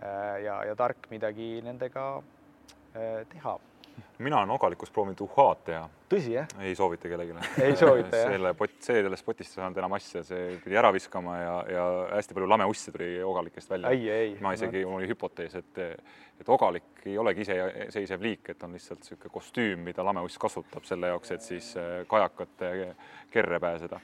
ja, ja tark midagi nendega teha mina olen ogalikus proovinud uhhaad teha. tõsi, jah? ei soovita kellelegi. ei soovita, jah? selle pott, see sellest potist ei saanud enam asja, see pidi ära viskama ja, ja hästi palju lameusse tuli ogalikest välja. ma isegi, mul oli hüpotees, et, et ogalik ei olegi iseseisev liik, et on lihtsalt niisugune kostüüm, mida lameuss kasutab selle jaoks, et siis äh, kajakate kerre pääseda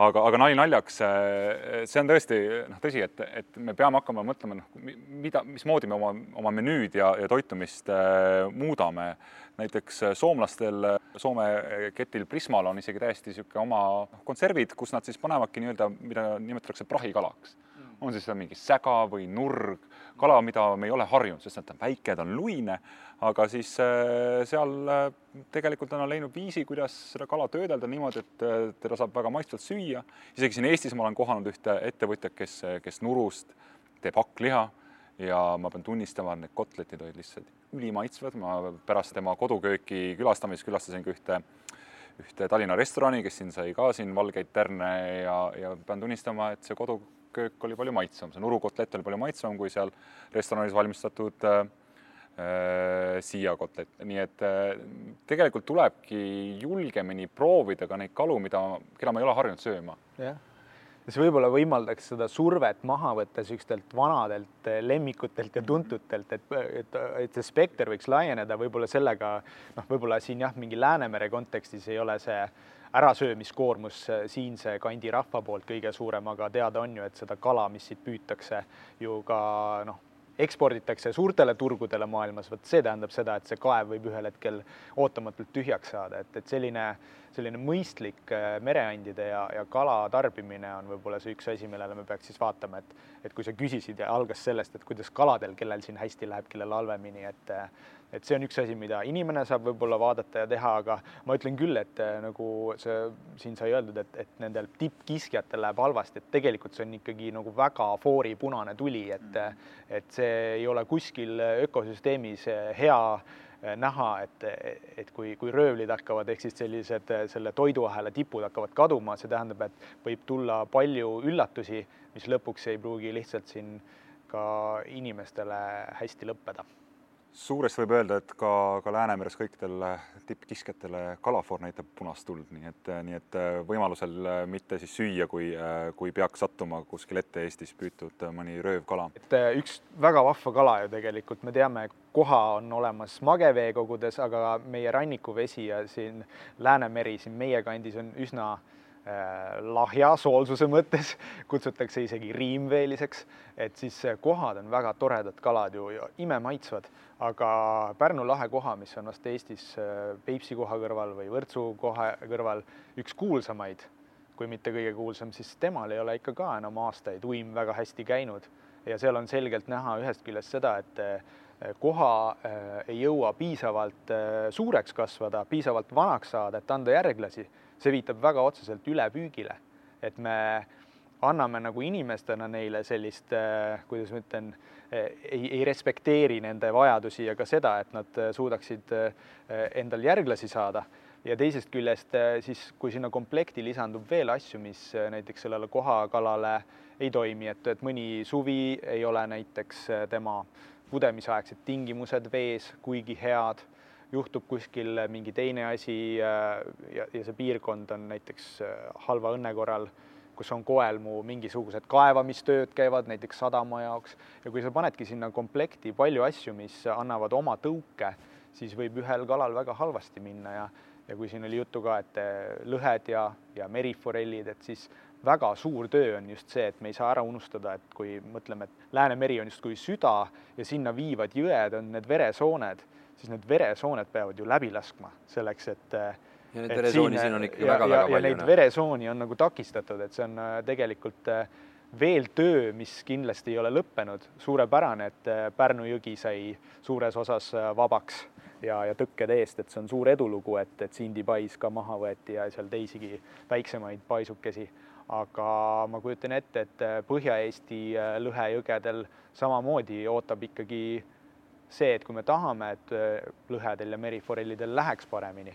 aga, aga nali naljaks, äh, see on tõesti noh, tõsi, et, et me peame hakkama mõtlema, noh, mida, mismoodi me oma, oma menüüd ja, ja toitumist äh, muudame. näiteks äh, soomlastel, Soome ketil Prismal on isegi täiesti niisugune oma konservid, kus nad siis panevadki nii-öelda, mida nimetatakse prahikalaks on siis mingi säga või nurg, kala, mida me ei ole harjunud, sest ta on väike, ta on luine, aga siis äh, seal äh, tegelikult on leidnud viisi, kuidas seda kala töödelda niimoodi, et äh, teda saab väga maitsvalt süüa. isegi siin Eestis ma olen kohanud ühte ettevõtjat, kes, kes nurust teeb hakkliha ja ma pean tunnistama, et need kotletid olid lihtsalt ülimaitsvad, ma pärast tema kodukööki külastamist külastasin ka ühte ühte Tallinna restorani, kes siin sai ka siin valgeid tärne ja, ja pean tunnistama, et see kodu köök oli palju maitsvam, see nurukotlett oli palju maitsvam kui seal restoranis valmistatud äh, äh siiakotlet, nii et äh, tegelikult tulebki julgemini proovida ka neid kalu, mida, keda me ei ole harjunud sööma. jah, see võib-olla võimaldaks seda survet maha võtta niisugustelt vanadelt äh, lemmikutelt ja tuntutelt, et, et, et see spekter võiks laieneda, võib-olla sellega noh, võib-olla siin jah, mingi Läänemere kontekstis ei ole see ärasöömiskoormus siinse kandi rahva poolt kõige suurem, aga teada on ju, et seda kala, mis siit püütakse, ju ka noh, eksporditakse suurtele turgudele maailmas, vot see tähendab seda, et see kaev võib ühel hetkel ootamatult tühjaks saada, et, et selline, selline mõistlik äh, mereandide ja, ja kala tarbimine on võib-olla see üks asi, millele me peaks siis vaatama, et, et kui sa küsisid ja algas sellest, et kuidas kaladel, kellel siin hästi läheb, kellel halvemini, et et see on üks asi, mida inimene saab võib-olla vaadata ja teha, aga ma ütlen küll, et äh, nagu see siin sai öeldud, et, et nendel tippkiskjatel läheb halvasti, et tegelikult see on ikkagi nagu väga fooripunane tuli, et mm. et see ei ole kuskil ökosüsteemis äh, hea äh, näha, et, et kui, kui röövlid hakkavad, ehk siis sellised selle toiduahela tipud hakkavad kaduma, see tähendab, et võib tulla palju üllatusi, mis lõpuks ei pruugi lihtsalt siin ka inimestele hästi lõppeda suuresti võib öelda, et ka, ka Läänemeres kõikidel tippkiskjatele kalafoor näitab punast tuld, nii et, nii et äh, võimalusel äh, mitte siis süüa, kui, äh, kui peaks sattuma kuskil ette Eestis püütud mõni röövkala. et üks väga vahva kala ju tegelikult, me teame, koha on olemas mageveekogudes, aga meie rannikuvesi ja siin Läänemeri siin meie kandis on üsna Äh, lahja soolsuse mõttes, kutsutakse isegi riimveeliseks, et siis kohad on väga toredad kalad ju ja imemaitsvad, aga Pärnu lahe koha, mis on vast Eestis äh, Peipsi koha kõrval või Võrtsu koha kõrval üks kuulsamaid, kui mitte kõige kuulsam, siis temal ei ole ikka ka enam aastaid uim väga hästi käinud. Ja seal on selgelt näha ühest küljest seda, et äh, koha ei jõua piisavalt suureks kasvada, piisavalt vanaks saada, et anda järglasi see viitab väga otseselt ülepüügile, et me anname nagu inimestena neile sellist, äh, kuidas ma ütlen, äh, ei, ei respekteeri nende vajadusi ja ka seda, et nad äh, suudaksid endal järglasi saada. Ja teisest küljest siis, kui sinna komplekti lisandub veel asju, mis näiteks sellele kohakalale ei toimi, et, et mõni suvi ei ole näiteks tema pudemisaegsed tingimused vees kuigi head juhtub kuskil mingi teine asi ja, ja see piirkond on näiteks äh, halva õnne korral kus on koelmu mingisugused kaevamistööd käivad näiteks sadama jaoks. Ja kui sa panedki sinna komplekti palju asju, mis annavad oma tõuke, siis võib ühel kalal väga halvasti minna. Ja ja kui siin oli juttu ka, et lõhed ja, ja meriforellid, et siis väga suur töö on just see, et me ei saa ära unustada, et kui mõtleme, et Läänemeri on justkui süda ja sinna viivad jõed on need veresooned, siis need veresooned peavad ju läbi laskma selleks, et ja neid veresooni siin on ikka väga-väga väga palju. noh. ja neid veresooni on nagu takistatud, et see on äh, tegelikult äh, veel töö, mis kindlasti ei ole lõppenud. suurepärane, et äh, Pärnu jõgi sai suures osas vabaks ja, ja tõkkede eest, et see on suur edulugu, et, et Sindi pais ka maha võeti ja seal teisigi väiksemaid paisukesi. aga ma kujutan ette, et Põhja-Eesti lõhejõgedel samamoodi ootab ikkagi see, et kui me tahame, et lõhedel ja meriforellidel läheks paremini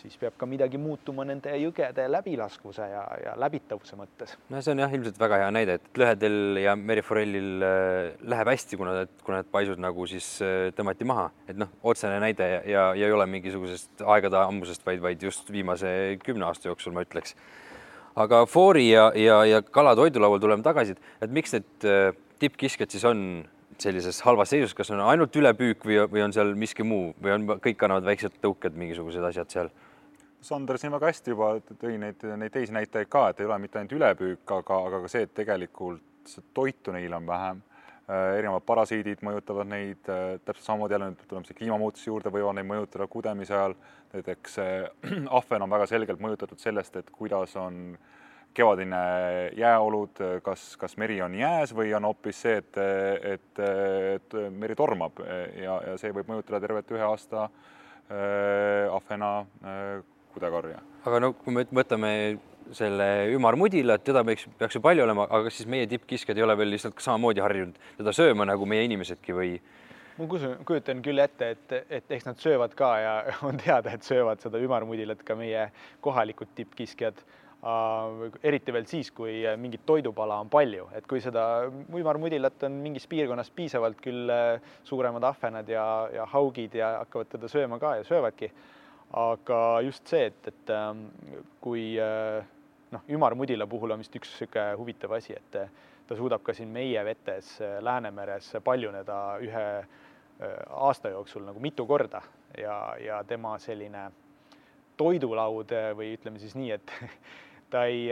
siis peab ka midagi muutuma nende jõgede läbilaskvuse ja, ja läbitavuse mõttes. no see on jah, ilmselt väga hea näide, et lõhedel ja meriforellil äh, läheb hästi, kuna need, kuna need paisud nagu siis äh, tõmmati maha, et noh, otsene näide ja, ja, ja ei ole mingisugusest aegade ammusest, vaid, vaid just viimase kümne aasta jooksul, ma ütleks. aga foori ja, ja, ja kala toidulaual tuleme tagasi, et miks need äh, tippkiskjad siis on sellises halvas seisus, kas on ainult ülepüük või, või on seal miski muu või on kõik annavad väiksed tõuked, mingisugused asjad seal? Sander siin väga hästi juba tõi neid, neid teisi näitajaid ka, et ei ole mitte ainult ülepüük, aga, aga ka see, et tegelikult toitu neil on vähem. erinevad parasiidid mõjutavad neid täpselt samamoodi jälle nüüd tuleme siia kliimamuutuse juurde, võivad neid mõjutada kudemise ajal. näiteks ahven on väga selgelt mõjutatud sellest, et kuidas on kevadine jääolud, kas, kas meri on jääs või on hoopis see, et, et, et meri tormab ja, ja see võib mõjutada tervet ühe aasta äh, ahvena äh, kudekarja. aga no kui me võtame selle ümarmudila, et teda peaks, peaks ju palju olema, aga kas siis meie tippkiskjad ei ole veel lihtsalt samamoodi harjunud teda sööma nagu meie inimesedki või? ma kusun, kujutan küll ette, et, et eks nad söövad ka ja on teada, et söövad seda ümarmudilat ka meie kohalikud tippkiskjad eriti veel siis, kui mingit toidupala on palju, et kui seda uimarmudilat on mingis piirkonnas piisavalt, küll äh, suuremad ahvenad ja, ja haugid ja hakkavad teda sööma ka ja söövadki. Aga just see, et, et ähm, kui äh, noh, ümarmudila puhul on vist üks niisugune huvitav asi, et äh, ta suudab ka siin meie vetes äh, Läänemeres paljuneda ühe aasta jooksul nagu mitu korda ja, ja tema selline toidulaud või ütleme siis nii, et ta ei,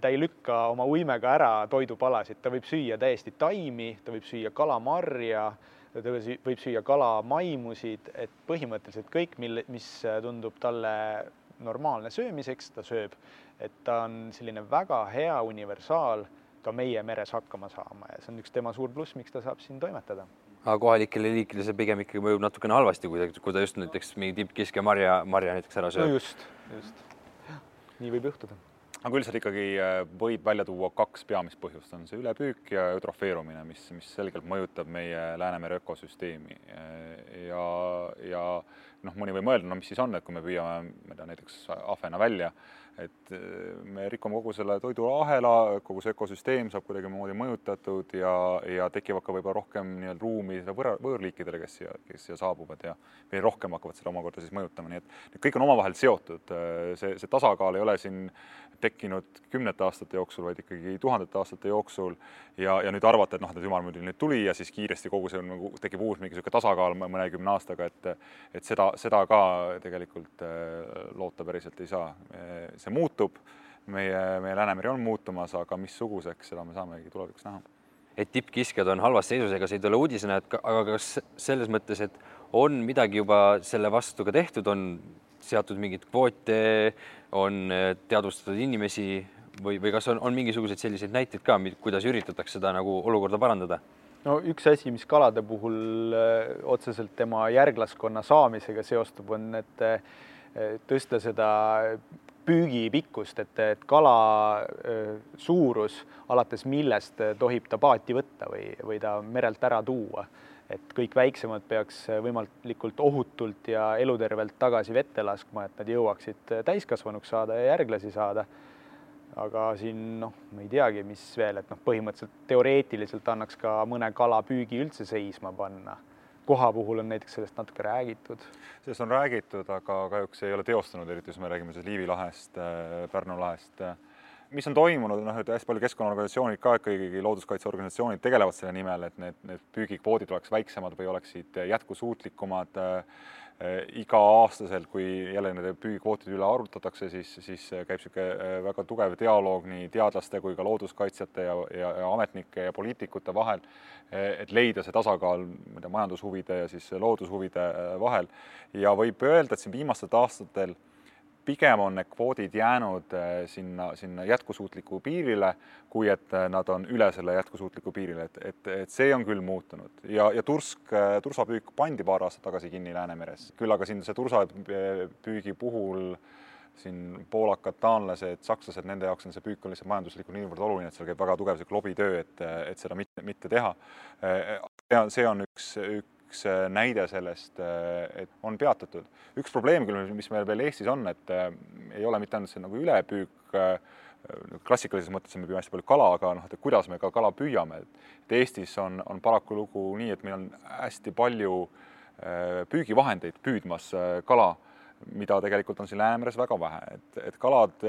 ta ei lükka oma uimega ära toidupalasid, ta võib süüa täiesti taimi, ta võib süüa kalamarja ta võib süüa kala, maimusid, et põhimõtteliselt kõik, mille, mis tundub talle normaalne söömiseks, ta sööb. et ta on selline väga hea universaal ka meie meres hakkama saama ja see on üks tema suur pluss, miks ta saab siin toimetada. Aga kohalikele liikidele see pigem ikkagi mõjub natukene halvasti, kui ta, kui ta just näiteks mingi tippkiskja marja, marja näiteks ära sööb. no just, just. nii võib juhtuda aga üldiselt ikkagi äh, võib välja tuua kaks peamist põhjust, on see ülepüük ja eutrofeerumine, mis, mis selgelt mõjutab meie Läänemere ökosüsteemi. ja, ja noh, mõni võib mõelda, no mis siis on, et kui me püüame, ma ei tea, näiteks ahvena välja, et äh, me rikume kogu selle toiduahela, kogu see ökosüsteem saab kuidagimoodi mõjutatud ja, ja tekivad ka võib-olla rohkem nii-öelda ruumi võõra, võõrliikidele, kes siia, kes siia saabuvad ja veel rohkem hakkavad seda omakorda siis mõjutama, nii et kõik on omavahel seotud. see, see tasakaal ei ole siin tekkinud kümnete aastate jooksul, vaid ikkagi tuhandete aastate jooksul ja, ja nüüd arvata, et noh, et ümarmündil nüüd tuli ja siis kiiresti kogu see nagu tekib uus mingi niisugune tasakaal mõnekümne aastaga, et et seda, seda ka tegelikult äh, loota päriselt ei saa. see muutub, meie, meie Läänemeri on muutumas, aga missuguseks, seda me saamegi tulevikus näha et tippkiskjad on halvas seisus, ega see ei tule uudisena, et aga kas selles mõttes, et on midagi juba selle vastu ka tehtud, on seatud mingeid kvoote, on äh, teadvustatud inimesi või, või kas on, on mingisuguseid selliseid näiteid ka, kuidas üritatakse seda nagu olukorda parandada? No üks asi, mis kalade puhul äh, otseselt tema järglaskonna saamisega seostub, on, et äh, tõsta seda püügipikkust, et, et kala öö, suurus, alates millest tohib ta paati võtta või, või ta merelt ära tuua et kõik väiksemad peaks võimalikult ohutult ja elutervelt tagasi vette laskma, et nad jõuaksid täiskasvanuks saada ja järglasi saada. Aga siin noh, ma ei teagi, mis veel, et noh, põhimõtteliselt teoreetiliselt annaks ka mõne kala püügi üldse seisma panna. koha puhul on näiteks sellest natuke räägitud. sellest on räägitud, aga kahjuks ei ole teostunud, eriti kui me räägime siis Liivi lahest, Pärnu lahest mis on toimunud, noh, et hästi palju keskkonnaorganisatsioonid ka ikkagi looduskaitseorganisatsioonid tegelevad selle nimel, et need, need püügikvoodid oleks väiksemad või oleksid jätkusuutlikumad äh, iga-aastaselt, kui jälle nende püügikvootide üle arutatakse, siis, siis käib niisugune väga tugev dialoog nii teadlaste kui ka looduskaitsjate ja, ja, ja ametnike ja poliitikute vahel, et leida see tasakaal, ma ei tea, majandushuvide ja siis loodushuvide vahel. ja võib öelda, et siin viimastel aastatel pigem on need kvoodid jäänud äh, sinna, sinna jätkusuutliku piirile, kui et äh, nad on üle selle jätkusuutliku piirile, et, et, et see on küll muutunud. Ja, ja tursk, äh, tursapüük pandi paar aastat tagasi kinni Läänemeres, küll aga siin see tursapüügi puhul siin poolakad, taanlased, sakslased, nende jaoks on see püük on lihtsalt majanduslikult niivõrd oluline, et seal käib väga tugev see lobitöö, et, et seda mitte, mitte teha. see on, üks, üks üks äh, näide sellest, äh, et on peatatud. üks probleem küll, mis meil veel Eestis on, et äh, ei ole mitte ainult see nagu ülepüük, klassikalises mõttes me püüame hästi palju kala, aga noh, et kuidas me ka kala püüame, et Eestis on, on paraku lugu nii, et meil on hästi palju püügivahendeid püüdmas kala, mida tegelikult on siin Läänemeres väga vähe, et, et kalad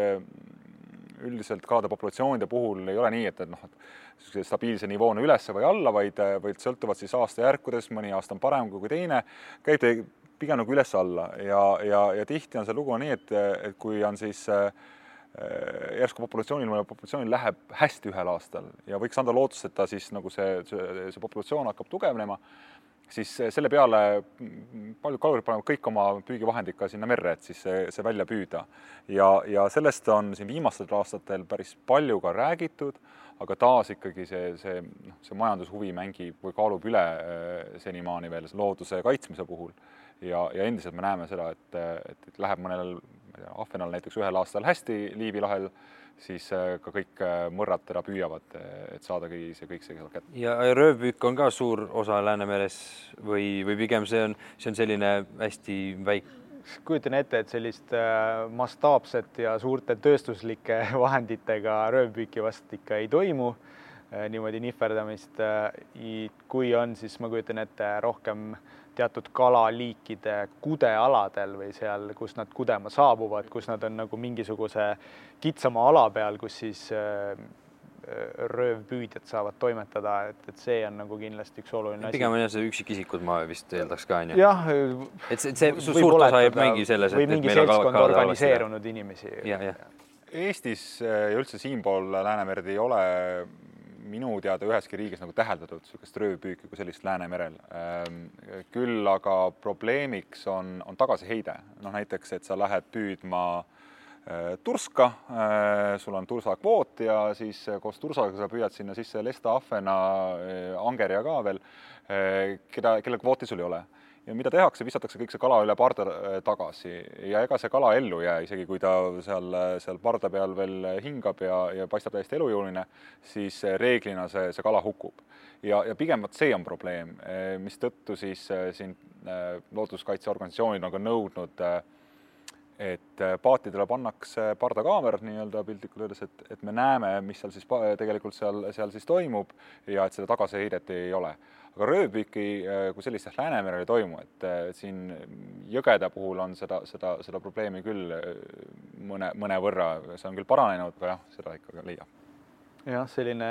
üldiselt kalade populatsioonide puhul ei ole nii, et, et noh, et stabiilse nivoona üles või alla, vaid, vaid sõltuvad siis aastajärkudes, mõni aasta on parem kui teine, käib pigem nagu üles-alla ja, ja, ja tihti on see lugu nii, et, et kui on siis äh, järsku populatsioonil, mõnel populatsioonil läheb hästi ühel aastal ja võiks anda lootust, et ta siis nagu see, see, see populatsioon hakkab tugevnema siis selle peale paljud kalurid panevad kõik oma püügivahendid ka sinna merre, et siis see, see välja püüda. ja, ja sellest on siin viimastel aastatel päris palju ka räägitud, aga taas ikkagi see, see, noh, see majandushuvi mängib või kaalub üle äh, senimaani veel looduse kaitsmise puhul. ja, ja endiselt me näeme seda, et, et, et läheb mõnel, ma ei tea, ahvenal näiteks ühel aastal hästi Liivi lahel siis äh, ka kõik äh, mõrrad teda püüavad, äh, et saadagi see kõik see kätte. ja röövpüük on ka suur osa Läänemeres või, või pigem see on, see on selline hästi väike? kujutan ette, et sellist mastaapset ja suurte tööstuslike vahenditega röövpüüki vast ikka ei toimu niimoodi nihverdamist. kui on, siis ma kujutan ette rohkem äh, teatud kalaliikide kudealadel või seal, kus nad kudema saabuvad, kus nad on nagu mingisuguse kitsama ala peal, kus siis äh, röövpüüdjad saavad toimetada, et, et see on nagu kindlasti üks oluline asi. pigem on jah, see üksikisikud, ma vist eeldaks ka onju. jah. et see, see suurt osa jääb mingi selles, et, et meil on ka organiseerunud inimesi. Eestis ja üldse siinpool Läänemerd ei ole minu teada üheski riigis nagu täheldatud niisugust röövpüüki kui sellist Läänemerel. Ehm, küll aga probleemiks on, on tagasiheide, noh näiteks, et sa lähed püüdma äh, turska, äh, sul on tursakvoot ja siis koos tursaga sa püüad sinna sisse lesta, ahvena, angerja ka veel, keda, kellel kvooti sul ei ole ja mida tehakse, visatakse kõik see kala üle parda äh, tagasi ja ega see kala ellu ei jää, isegi kui ta seal, seal parda peal veel hingab ja, ja paistab täiesti elujõuline, siis reeglina see, see kala hukub. ja, ja pigem vot see on probleem, äh, mistõttu siis äh, siin looduskaitseorganisatsioonid on ka nõudnud et paatidele pannakse pardakaamerad nii-öelda piltlikult öeldes, et, et me näeme, mis seal siis tegelikult seal, seal siis toimub ja et seda tagasiheidet ei ole. Aga röövpüüki äh, kui sellist Läänemerel ei toimu, et siin jõgede puhul on seda, seda, seda probleemi küll äh, mõne, mõnevõrra, see on küll paranenud, aga jah, seda ikka leiab jah, selline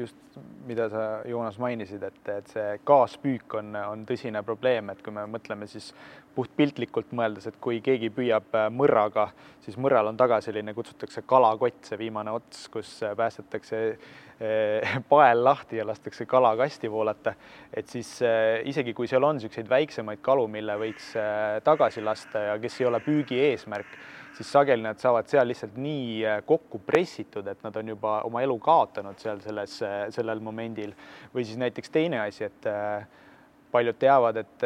just, mida sa, Joonas, mainisid, et, et see kaaspüük on, on tõsine probleem, et kui me mõtleme siis puhtpiltlikult mõeldes, et kui keegi püüab äh, mõrraga, siis mõrral on taga selline, kutsutakse kalakott, see viimane ots, kus äh, päästetakse äh, pael lahti ja lastakse kala kasti voolata. et siis isegi kui seal on niisuguseid väiksemaid kalu, mille võiks tagasi lasta ja kes ei ole püügi eesmärk siis sageli nad saavad seal lihtsalt nii äh, kokku pressitud, et nad on juba oma elu kaotanud seal selles, äh, sellel momendil. või siis näiteks teine asi, et äh, paljud teavad, et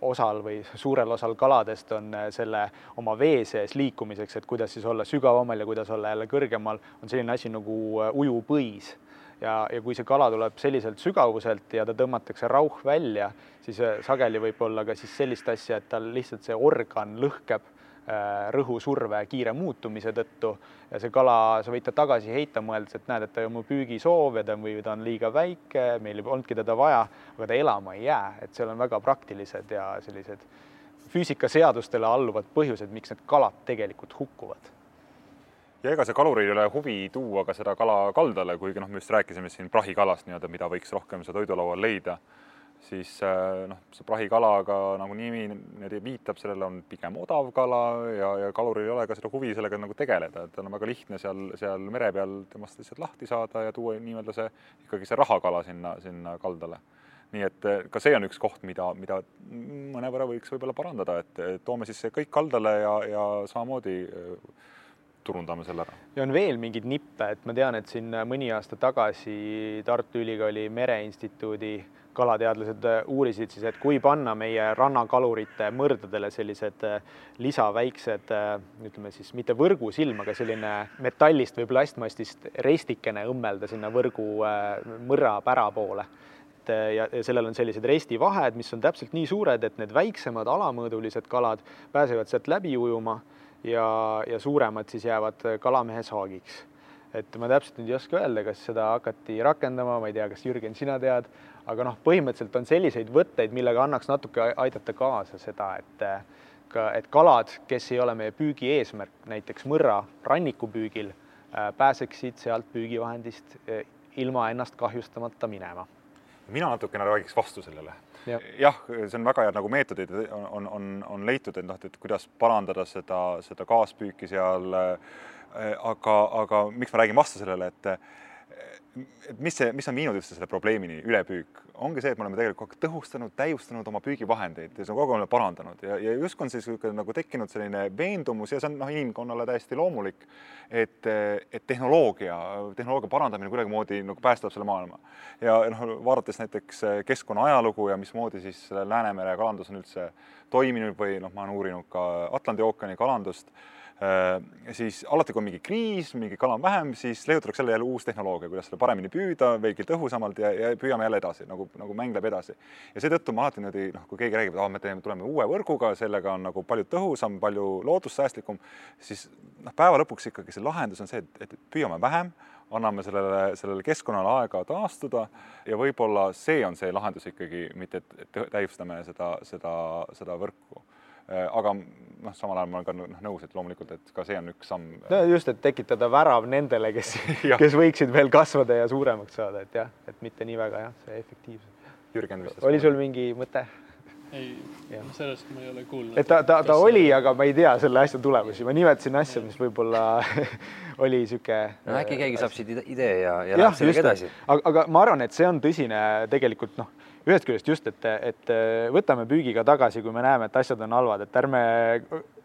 osal või suurel osal kaladest on selle oma vee sees liikumiseks, et kuidas siis olla sügavamal ja kuidas olla jälle kõrgemal, on selline asi nagu ujupõis ja, ja kui see kala tuleb selliselt sügavuselt ja ta tõmmatakse rauh välja, siis sageli võib olla ka siis sellist asja, et tal lihtsalt see organ lõhkeb rõhusurve kiire muutumise tõttu. Ja see kala, sa võid ta tagasi heita, mõeldes, et näed, et ta on mu püügisoov ja ta või ta on liiga väike, meil ei olnudki teda vaja, aga ta elama ei jää, et seal on väga praktilised ja sellised füüsikaseadustele alluvad põhjused, miks need kalad tegelikult hukkuvad. Ja ega see kaluril ei ole huvi tuua ka seda kala kaldale, kuigi noh, me just rääkisime siin prahikalast nii-öelda, mida võiks rohkem seal toidulaual leida, siis äh, noh, see prahikalaga nagu nimi viitab, sellele on pigem odav kala ja, ja kaluril ei ole ka seda huvi sellega nagu tegeleda, et tal on väga lihtne seal, seal mere peal temast lihtsalt lahti saada ja tuua nii-öelda see ikkagi see rahakala sinna, sinna kaldale nii et eh, ka see on üks koht, mida, mida mõnevõrra võiks võib-olla parandada, et toome siis kõik kaldale ja, ja samamoodi eh, turundame selle ära. ja on veel mingeid nippe, et ma tean, et siin mõni aasta tagasi Tartu Ülikooli Mereinstituudi kalateadlased eh, uurisid siis, et kui panna meie rannakalurite mõrdadele sellised lisaväiksed, ütleme siis mitte võrgusilm, aga selline metallist või plastmastist restikene õmmelda sinna võrgu mõrra pära poole ja sellel on sellised restivahed, mis on täpselt nii suured, et need väiksemad alamõõdulised kalad pääsevad sealt läbi ujuma ja, ja suuremad siis jäävad kalamehe saagiks. et ma täpselt nüüd ei oska öelda, kas seda hakati rakendama, ma ei tea, kas Jürgen, sina tead, aga noh, põhimõtteliselt on selliseid võtteid, millega annaks natuke aidata kaasa seda, et ka, et kalad, kes ei ole meie püügi eesmärk, näiteks mõrra rannikupüügil, pääseksid sealt püügivahendist ilma ennast kahjustamata minema mina natukene räägiks vastu sellele. jah ja,, see on väga head nagu meetodid on, on, on leitud, et noh, et kuidas parandada seda, seda kaaspüüki seal. aga, aga miks ma räägin vastu sellele, et et mis see, mis on viinud üldse selle probleemini, ülepüük, ongi see, et me oleme tegelikult tõhustanud, täiustanud oma püügivahendeid ja see on kogu aeg parandanud ja, ja justkui on siis nagu tekkinud selline veendumus ja see on noh, inimkonnale täiesti loomulik, et, et tehnoloogia, tehnoloogia parandamine kuidagimoodi nagu päästab selle maailma. ja noh, vaadates näiteks keskkonna ajalugu ja mismoodi siis Läänemere kalandus on üldse toiminud või noh, ma olen uurinud ka Atlandi ookeani kalandust siis alati, kui on mingi kriis, mingi kala on vähem, siis leiutatakse jälle jälle uus tehnoloogia, kuidas seda paremini püüda, veelgi tõhusamalt ja, ja püüame jälle edasi nagu, nagu mäng läheb edasi. ja seetõttu ma alati niimoodi noh, kui keegi räägib, et ah, me teeme, tuleme uue võrguga, sellega on nagu palju tõhusam, palju loodussäästlikum, siis noh, päeva lõpuks ikkagi see lahendus on see, et, et püüame vähem anname sellele, sellele keskkonnale aega taastuda ja võib-olla see on see lahendus ikkagi, mitte et täiustame seda, seda, seda võrku Äh, aga noh, samal ajal ma olen ka noh, nõus, et loomulikult, et ka see on üks samm. no just, et tekitada värav nendele, kes kes võiksid veel kasvada ja suuremaks saada, et jah, et mitte nii väga jah, see efektiivsus. Jürgen vist. oli sul mingi mõte? ei, sellest ma ei ole kuulnud. et ta, ta, ta oli, aga ma ei tea selle asja tulemusi, ma nimetasin asja, mis võib-olla oli sihuke. no äkki keegi saab siit idee ja, ja läheb sellega edasi. aga, aga ma arvan, et see on tõsine tegelikult noh ühest küljest just, et, et võtame püügiga tagasi, kui me näeme, et asjad on halvad, et ärme,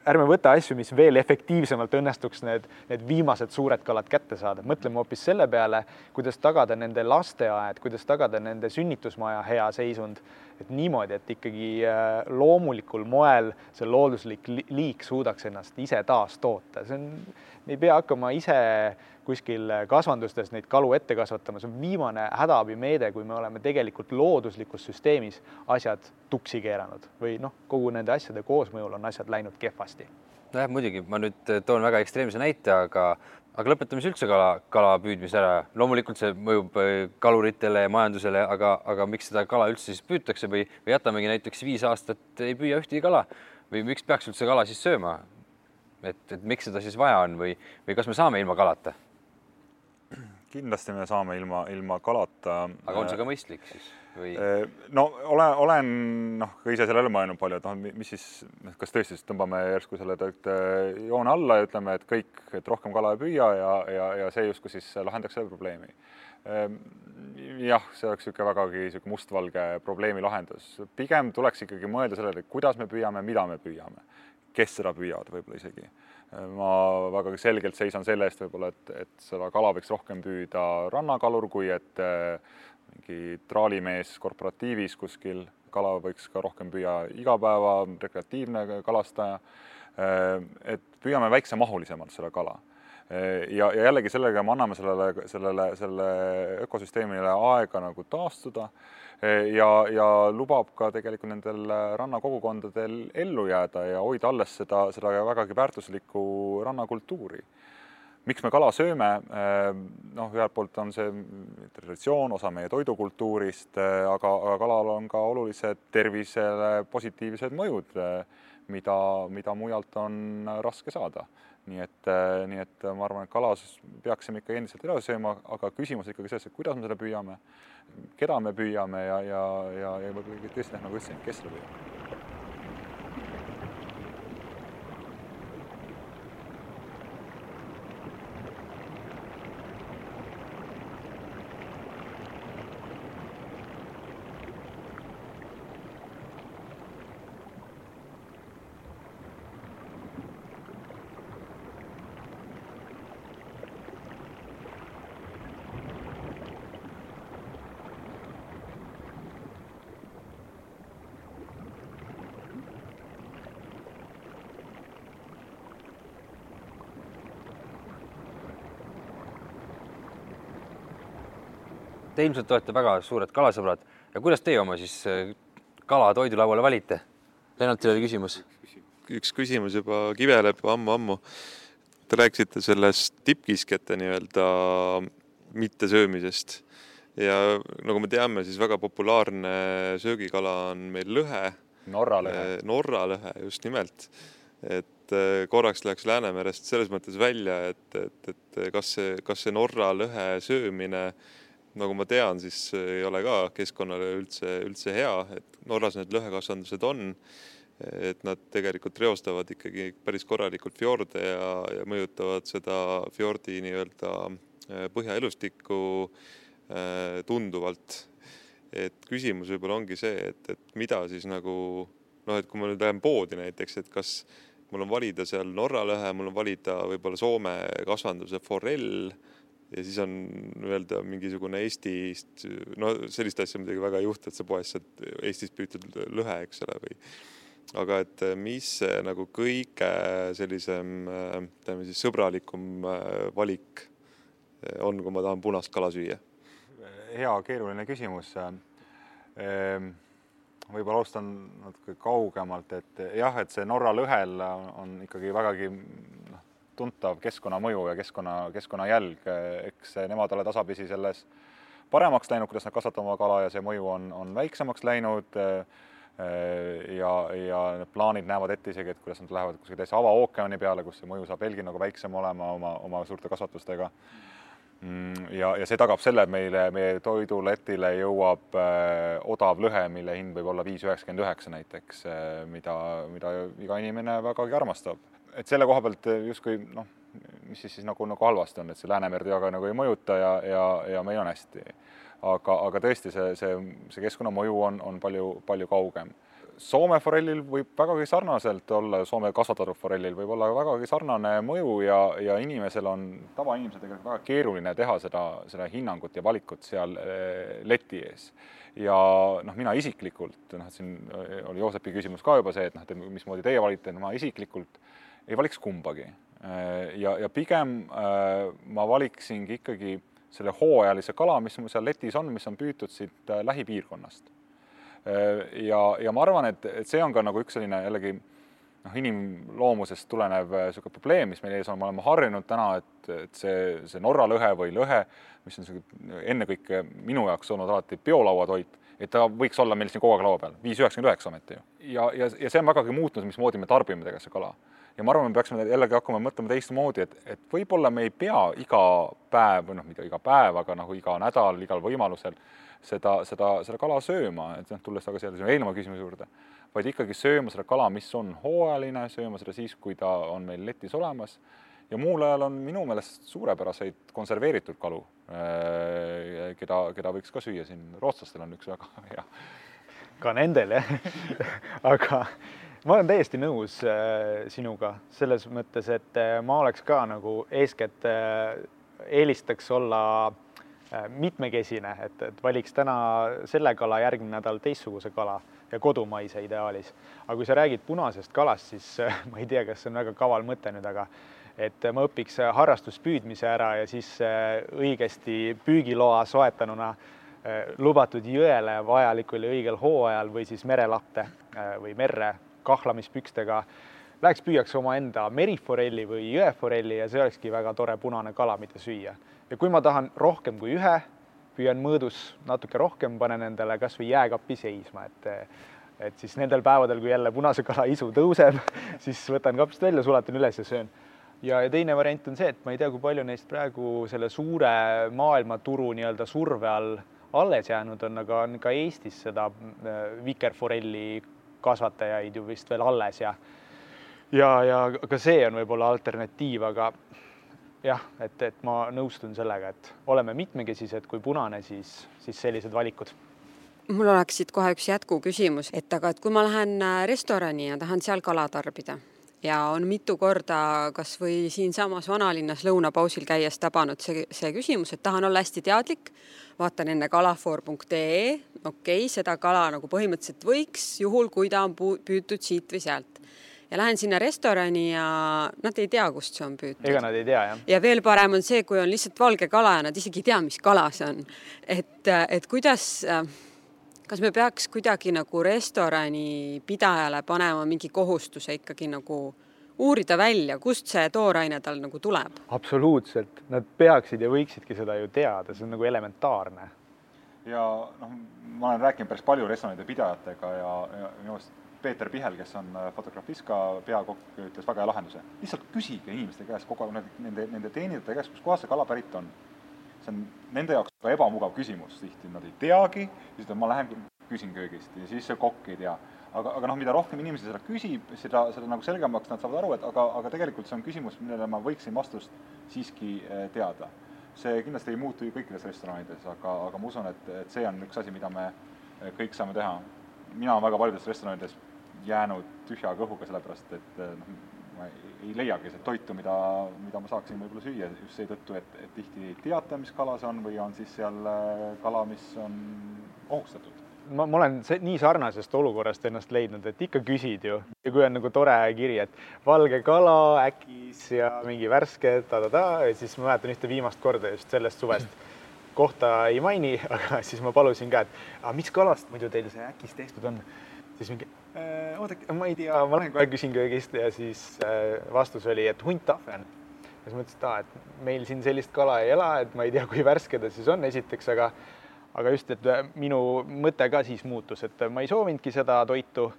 ärme võta asju, mis veel efektiivsemalt õnnestuks need, need viimased suured kalad kätte saada, mõtleme hoopis selle peale, kuidas tagada nende lasteaed, kuidas tagada nende sünnitusmaja hea seisund, et niimoodi, et ikkagi äh, loomulikul moel see looduslik liik suudaks ennast ise taastoota, see on, me ei pea hakkama ise kuskil kasvandustes neid kalu ette kasvatama, see on viimane hädaabimeede, kui me oleme tegelikult looduslikus süsteemis asjad tuksi keeranud või noh, kogu nende asjade koosmõjul on asjad läinud kehvasti. nojah, muidugi ma nüüd toon väga ekstreemse näite, aga, aga lõpetame siis üldse kala, kala püüdmise ära. loomulikult see mõjub äh, kaluritele ja majandusele, aga, aga miks seda kala üldse siis püütakse või, või jätamegi näiteks viis aastat ei püüa ühtegi kala või miks peaks üldse kala siis sööma? et, et miks seda siis vaja on või, või kas me saame ilma kalata? Kindlasti me saame ilma, ilma kalata. aga on see ka mõistlik siis või? Äh, no olen, olen noh, ka ise sellele mõelnud palju, et noh, mis siis, kas tõesti siis tõmbame järsku selle joone alla ja ütleme, et kõik, et rohkem kala ei püüa ja, ja, ja see justkui siis lahendaks selle probleemi. Ähm, jah, see oleks niisugune vägagi niisugune mustvalge probleemi lahendus, pigem tuleks ikkagi mõelda sellele, kuidas me püüame, mida me püüame, kes seda püüavad võib-olla isegi ma väga selgelt seisan selle eest võib-olla, et, et seda kala võiks rohkem püüda rannakalur, kui et eh, mingi traalimees korporatiivis kuskil, kala võiks ka rohkem püüa igapäeva, rekreatiivne kalastaja. Eh, et püüame väiksemahulisemalt seda kala. Eh, ja, ja jällegi sellega me anname sellele, sellele, selle ökosüsteemile aega nagu taastuda ja, ja lubab ka tegelikult nendel rannakogukondadel ellu jääda ja hoida alles seda, seda vägagi väärtuslikku rannakultuuri. miks me kala sööme? noh, ühelt poolt on see traditsioon, osa meie toidukultuurist, aga, aga kalal on ka olulised tervisele positiivsed mõjud mida, mida mujalt on raske saada. Nii et, nii et ma arvan, et kala peaksime ikka endiselt edasi sööma, aga küsimus ikkagi selles, et kuidas me seda püüame, keda me püüame ja, ja, ja, ja tõesti nagu ütlesin, kes seda püüab Te ilmselt olete väga suured kalasõbrad ja kuidas teie oma siis äh, kala toidulauale valite? Lennartil oli küsimus. üks küsimus juba kiveleb ammu-ammu. Te rääkisite sellest tippkiskjate nii-öelda mittesöömisest ja nagu me teame, siis väga populaarne söögikala on meil lõhe. Norra lõhe. Äh, Norra lõhe, just nimelt. et äh, korraks läheks Läänemerest selles mõttes välja, et, et, et kas see, kas see Norra lõhe söömine äh, nagu ma tean, siis ei ole ka keskkonnale üldse, üldse hea, et Norras need lõhekasvandused on, et nad tegelikult reostavad ikkagi päris korralikult fjorde ja, ja mõjutavad seda fjordi nii-öelda äh, põhjaelustikku äh, tunduvalt. et küsimus võib-olla ongi see, et, et mida siis nagu noh, et kui ma nüüd lähen poodi näiteks, et kas mul on valida seal Norra lõhe, mul on valida võib-olla Soome kasvanduse forell ja siis on öelda mingisugune Eestist, no sellist asja muidugi väga ei juhtu, et sa poest saad Eestist püütud lõhe, eks ole, või aga et mis see nagu kõige sellisem, ütleme siis sõbralikum äh, valik äh, on, kui ma tahan punast kala süüa? hea keeruline küsimus. Ehm, võib-olla alustan natuke kaugemalt, et jah, et see Norra lõhel on ikkagi vägagi noh, tuntav keskkonnamõju ja keskkonna, keskkonnajälg, eks nemad ole tasapisi selles paremaks läinud, kuidas nad kasvatavad oma kala ja see mõju on, on väiksemaks läinud. ja, ja need plaanid näevad ette isegi, et kuidas nad lähevad kuskile täitsa avaookeani peale, kus see mõju saab veelgi nagu väiksem olema oma, oma suurte kasvatustega ja, ja see tagab selle, et meile, meie toiduletile jõuab äh, odav lõhe, mille hind võib olla viis üheksakümmend üheksa näiteks äh,, mida, mida iga inimene vägagi armastab et selle koha pealt justkui noh, mis siis, siis nagu, nagu halvasti on, et see Läänemerd väga nagu ei mõjuta ja, ja, ja meil on hästi. aga, aga tõesti, see, see, see keskkonnamõju on, on palju, palju kaugem. Soome forellil võib vägagi sarnaselt olla, Soome kasvatatud forellil võib olla vägagi sarnane mõju ja, ja inimesel on, tavainimesel tegelikult väga keeruline teha seda, seda hinnangut ja valikut seal eh, leti ees ja noh, mina isiklikult, noh, siin oli Joosepi küsimus ka juba see, et noh, et mismoodi teie valite, ma isiklikult ei valiks kumbagi. ja, ja pigem äh, ma valiksingi ikkagi selle hooajalise kala, mis mul seal letis on, mis on püütud siit äh, lähipiirkonnast. Äh, ja, ja ma arvan, et, et see on ka nagu üks selline jällegi noh, inimloomusest tulenev niisugune probleem, mis meil ees on, me oleme harjunud täna, et, et see, see Norra lõhe või lõhe, mis on niisugune ennekõike minu jaoks olnud alati biolauatoit, et ta võiks olla meil siin kogu aeg laua peal, viis üheksakümmend üheksa ometi ju. ja, ja, ja see on vägagi muutunud, mismoodi me tarbime tegelikult seda kala ja ma arvan, me peaksime jällegi hakkama mõtlema teistmoodi, et, et võib-olla me ei pea iga päev või noh, mitte iga päev, aga nagu iga nädal, igal võimalusel seda, seda, seda kala sööma, et noh, tulles tagasi jälle sinu eelneva küsimuse juurde, vaid ikkagi sööma seda kala, mis on hooajaline, sööma seda siis, kui ta on meil letis olemas ja muul ajal on minu meelest suurepäraseid konserveeritud kalu, äh, keda, keda võiks ka süüa siin, rootslastel on üks väga hea. ka nendel jah aga ma olen täiesti nõus äh, sinuga selles mõttes, et äh, ma oleks ka nagu eeskätt äh, eelistaks olla mitmekesine, et, et valiks täna selle kala, järgmine nädal teistsuguse kala ja kodumaise ideaalis. aga kui sa räägid punasest kalast, siis ma ei tea, kas see on väga kaval mõte nüüd, aga et ma õpiks harrastuspüüdmise ära ja siis õigesti püügiloa soetanuna lubatud jõele vajalikul ja õigel hooajal või siis merelapte äh, või merre kahlamispükstega läheks püüaks omaenda meriforelli või jõeforelli ja see olekski väga tore punane kala, mida süüa. ja kui ma tahan rohkem kui ühe, püüan mõõdus natuke rohkem, panen endale kasvõi jääkappi seisma, et et siis nendel päevadel, kui jälle punase kala isu tõuseb, siis võtan kapist välja, sulatan üles ja söön. ja, ja teine variant on see, et ma ei tea, kui palju neist praegu selle suure maailmaturu nii-öelda surve all alles jäänud on, aga on ka Eestis seda äh, vikerforelli kasvatajaid ju vist veel alles ja ja, ja ka see on võib-olla alternatiiv, aga jah, et, et ma nõustun sellega, et oleme mitmekesised, kui punane, siis, siis sellised valikud. Mul oleks siit kohe üks jätkuküsimus, et aga et kui ma lähen äh, restorani ja tahan seal kala tarbida ja on mitu korda kasvõi siinsamas vanalinnas lõunapausil käies tabanud see, see küsimus, et tahan olla hästi teadlik, vaatan enne kalafoor.ee, okei okay,, seda kala nagu põhimõtteliselt võiks, juhul kui ta on püütud siit või sealt ja lähen sinna restorani ja nad ei tea, kust see on püütud. ega nad ei tea, jah. ja veel parem on see, kui on lihtsalt valge kala ja nad isegi ei tea, mis kala see on. et, et kuidas, kas me peaks kuidagi nagu restorani pidajale panema mingi kohustuse ikkagi nagu uurida välja, kust see tooraine tal nagu tuleb? absoluutselt, nad peaksid ja võiksidki seda ju teada, see on nagu elementaarne. ja noh, ma olen rääkinud päris palju restoranide pidajatega ja, ja minu arust Peeter Pihel, kes on äh, Fotografiska peakokk, ütles väga hea lahenduse. lihtsalt küsige inimeste käest kogu aeg, nende, nende teenindajate käest, kustkohast see kala pärit on. See on nende jaoks ka ebamugav küsimus tihti, nad ei teagi, siis ma lähen küsin köögist ja siis see kokk ei tea. aga, aga noh, mida rohkem inimesi seda küsib, seda, seda nagu selgemaks nad saavad aru, et aga, aga tegelikult see on küsimus, millele ma võiksin vastust siiski äh, teada. see kindlasti ei muutu ju kõikides restoranides, aga, aga ma usun, et, et see on üks asi, mida me äh, kõik saame teha. mina olen väga paljudes restoranides jäänud tühja kõhuga, sellepärast et eh, noh, ma ei leiagi seda toitu, mida, mida ma saaksin võib-olla süüa just seetõttu, et, et tihti ei teata, mis kala see on või on siis seal eh, kala, mis on ohustatud. Ma, ma olen see, nii sarnasest olukorrast ennast leidnud, et ikka küsid ju. Ja kui on nagu tore kiri, et valge kala, äkis ja mingi värske ta-ta-ta siis ma mäletan ühte viimast korda just sellest suvest. kohta ei maini, aga siis ma palusin ka, et aga mis kalast muidu teil see äkis tehtud on? Siis mingi äh, oodake, ma ei tea, ma lähen kohe küsin köögist ja siis äh, vastus oli, et hunttahvel. ja siis mõtlesin, et aa, et meil siin sellist kala ei ela, et ma ei tea, kui värske ta siis on, esiteks, aga aga just, et äh, minu mõte ka siis muutus, et ma ei soovinudki seda toitu,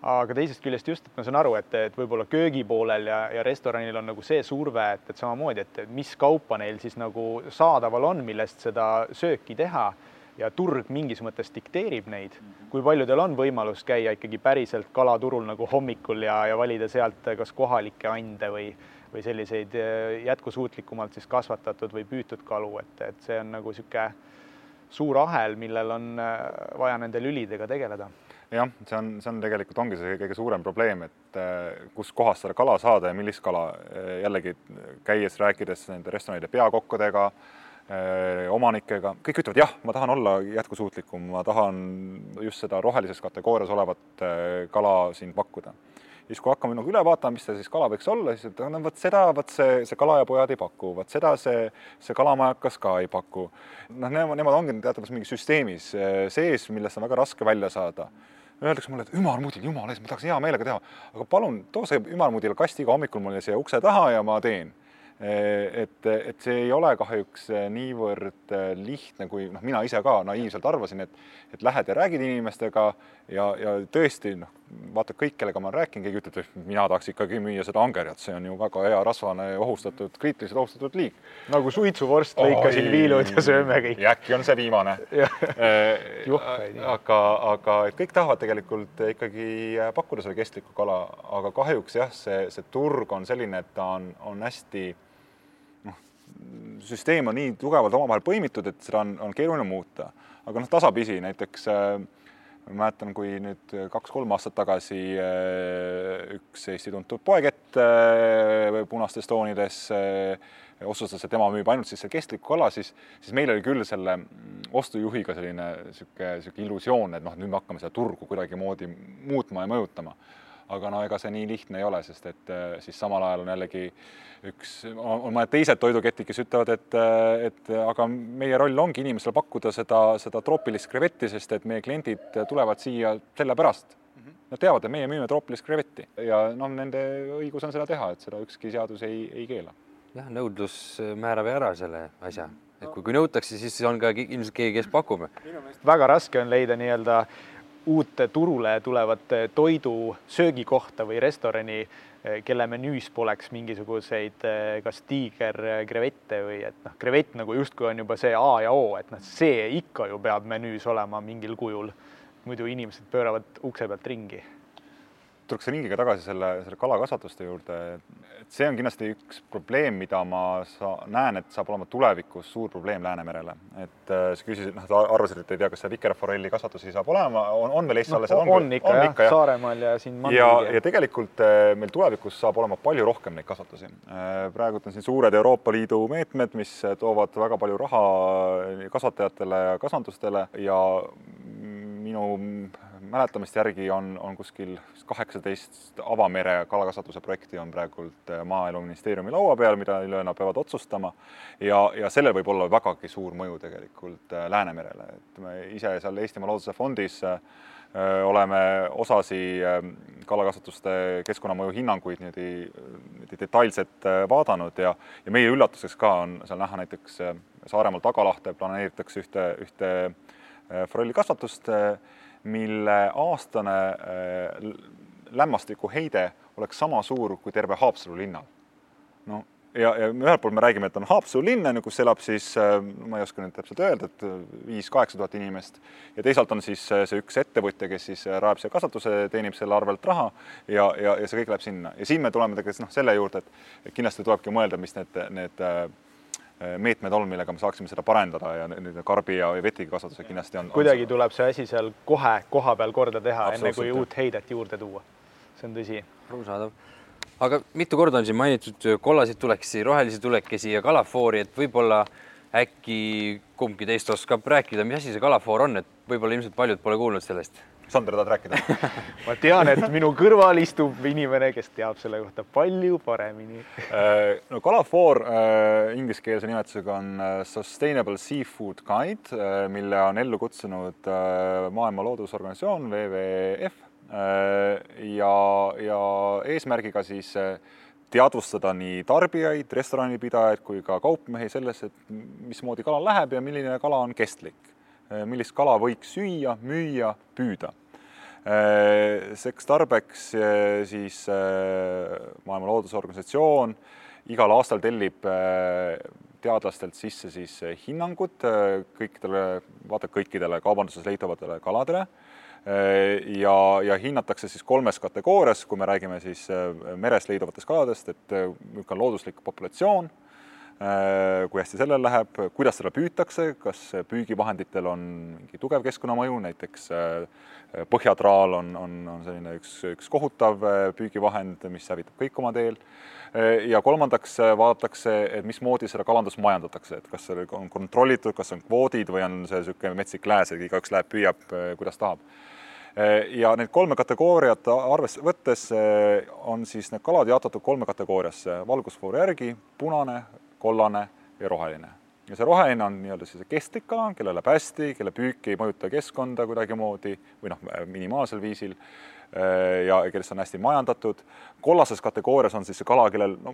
aga teisest küljest just, et ma saan aru, et, et võib-olla köögipoolel ja, ja restoranil on nagu see surve, et, et samamoodi, et mis kaupa neil siis nagu saadaval on, millest seda sööki teha ja turg mingis mõttes dikteerib neid, kui paljudel on võimalus käia ikkagi päriselt kalaturul nagu hommikul ja, ja valida sealt kas kohalikke ande või, või selliseid eh, jätkusuutlikumalt siis kasvatatud või püütud kalu, et, et see on nagu niisugune suur ahel, millel on eh, vaja nende lülidega tegeleda jah, see on, see on tegelikult ongi see kõige suurem probleem, et eh, kuskohast seda kala saada ja millist kala. jällegi käies, rääkides nende restoranide peakokkadega omanikega, kõik ütlevad jah, ma tahan olla jätkusuutlikum, ma tahan just seda rohelises kategoorias olevat äh, kala siin pakkuda. siis, kui hakkame nagu üle vaatama, mis see siis kala võiks olla, siis et no vot seda, vot see, see kalajapojad ei paku, vot seda see, see kalamajakas ka ei paku. noh, nemad, nemad ongi teatavas mingis süsteemis äh, sees, millest on väga raske välja saada. Öeldakse mulle, et ümarmudil, jumala eest, ma tahaks hea meelega teha, aga palun too see ümarmudil kast iga hommikul mulle siia ukse taha ja ma teen et, et see ei ole kahjuks niivõrd lihtne, kui noh, mina ise ka naiivselt arvasin, et, et lähed ja räägid inimestega ja, ja tõesti noh, vaata kõik, kellega ma olen rääkinud, keegi ütleb, et mina tahaks ikkagi müüa seda angerjat, see on ju väga hea rasvane ohustatud, kriitiliselt ohustatud liik. nagu suitsuvorst, lõikasin viilud ja sööme kõik. ja äkki on see viimane aga, aga et kõik tahavad tegelikult ikkagi pakkuda seda kestlikku kala, aga kahjuks jah, see, see turg on selline, et ta on, on hästi süsteem on nii tugevalt omavahel põimitud, et seda on, on keeruline muuta. aga noh, tasapisi näiteks äh, ma mäletan, kui nüüd kaks-kolm aastat tagasi äh, üks Eesti tuntud poekett äh, punastes toonides otsustas, et tema müüb ainult siis kestlikku kala, siis, siis meil oli küll selle ostujuhiga selline niisugune, niisugune illusioon, et noh, nüüd me hakkame seda turgu kuidagimoodi muutma ja mõjutama aga no ega see nii lihtne ei ole, sest et äh, siis samal ajal on jällegi üks, on mõned teised toiduketid, kes ütlevad, et, äh, et aga meie roll ongi inimestele pakkuda seda, seda troopilist krevetti, sest et meie kliendid tulevad siia sellepärast. Nad teavad, et meie müüme troopilist krevetti ja noh, nende õigus on seda teha, et seda ükski seadus ei, ei keela. jah, nõudlus määrab ära selle asja, et kui, kui nõutakse, siis on ka ilmselt keegi, kes pakub. väga raske on leida nii-öelda uut turule tulevat toidu söögikohta või restorani, kelle menüüs poleks mingisuguseid kas tiigerkrevette või et noh, krevett nagu justkui on juba see A ja O, et noh, see ikka ju peab menüüs olema mingil kujul. muidu inimesed pööravad ukse pealt ringi tuleks ringiga tagasi selle, selle kalakasvatuste juurde, et see on kindlasti üks probleem, mida ma sa-, näen, et saab olema tulevikus suur probleem Läänemerele. et äh, sa küsisid, noh, sa arvasid, et ei tea, kas see vikerforelli kasvatusi saab olema, on, on veel Eestis no, alles? on, on ikka on jah, jah., Saaremaal ja siin ja, ja tegelikult äh, meil tulevikus saab olema palju rohkem neid kasvatusi. Äh, praegult on siin suured Euroopa Liidu meetmed, mis toovad väga palju raha kasvatajatele ja kasvandustele ja minu mäletamist järgi on, on kuskil kaheksateist avamere kalakasvatuse projekti on praegult äh, Maaeluministeeriumi laua peal, mida nad peavad otsustama. ja, ja sellel võib olla vägagi suur mõju tegelikult äh, Läänemerele, et me ise seal Eestimaa Looduse Fondis äh, oleme osasi kalakasvatuste keskkonnamõju hinnanguid niimoodi, detailselt vaadanud ja, ja meie üllatuseks ka on seal näha näiteks Saaremaal Tagalahte planeeritakse ühte, ühte forellikasvatust mille aastane äh, lämmastikuheide oleks sama suur kui terve Haapsalu linnal. no ja, ja ühelt poolt me räägime, et on Haapsalu linn, on ju, kus elab siis, äh, ma ei oska nüüd täpselt öelda, et viis-kaheksa tuhat inimest ja teisalt on siis äh, see üks ettevõtja, kes siis rajab siia kasvatuse, teenib selle arvelt raha ja, ja, ja see kõik läheb sinna ja siin me tuleme tegelikult noh, selle juurde, et kindlasti tulebki mõelda, mis need, need Äh, meetmed on, millega me saaksime seda parendada ja nüüd karbi ja vetikakasvatused kindlasti on. kuidagi on tuleb see asi seal kohe koha peal korda teha, enne kui uut heidet juurde tuua. see on tõsi. arusaadav. aga mitu korda on siin mainitud kollaseid tulekesi, rohelisi tulekesi ja kalafoori, et võib-olla äkki kumbki teist oskab rääkida, mis asi see kalafoor on, et võib-olla ilmselt paljud pole kuulnud sellest Sander, tahad rääkida? Ma tean, et minu kõrval istub inimene, kes teab selle kohta palju paremini. Äh, no kalafoor äh, ingliskeelse nimetusega on äh, Sustainable Seafood Guide, mille on ellu kutsunud Maailma Loodusorganisatsioon WWF ja, ja eesmärgiga siis teadvustada nii tarbijaid, restoranipidajaid kui ka kaupmehi selles, et mismoodi kala läheb ja milline kala on kestlik millist kala võiks süüa, müüa, püüda. Äh, seks tarbeks äh, siis Maailma Loodusorganisatsioon igal aastal tellib teadlastelt sisse siis hinnangud kõikidele, vaata kõikidele kaubanduses leitavatele kaladele ja, ja hinnatakse siis kolmes kategoorias, kui me räägime siis meres leiduvatest kaladest, et on looduslik populatsioon kui hästi sellel läheb, kuidas seda püütakse, kas püügivahenditel on mingi tugev keskkonnamõju, näiteks äh, põhjatraal on, on, on selline üks, üks kohutav äh, püügivahend, mis hävitab kõik oma teel. ja kolmandaks vaadatakse, et mismoodi seda kalandust majandatakse, et kas see on kontrollitud, kas on kvoodid või on see niisugune metsik lääs, et igaüks läheb, püüab, kuidas tahab ja need kolme kategooriat arvesse võttes on siis need kalad jaotatud kolme kategooriasse valgusfoori järgi, punane, kollane ja roheline. ja see roheline on nii-öelda siis kestlik kala, kellel läheb hästi, kelle püük ei mõjuta keskkonda kuidagimoodi või noh, minimaalsel viisil ja kellest on hästi majandatud. kollases kategoorias on siis see kala, kellel no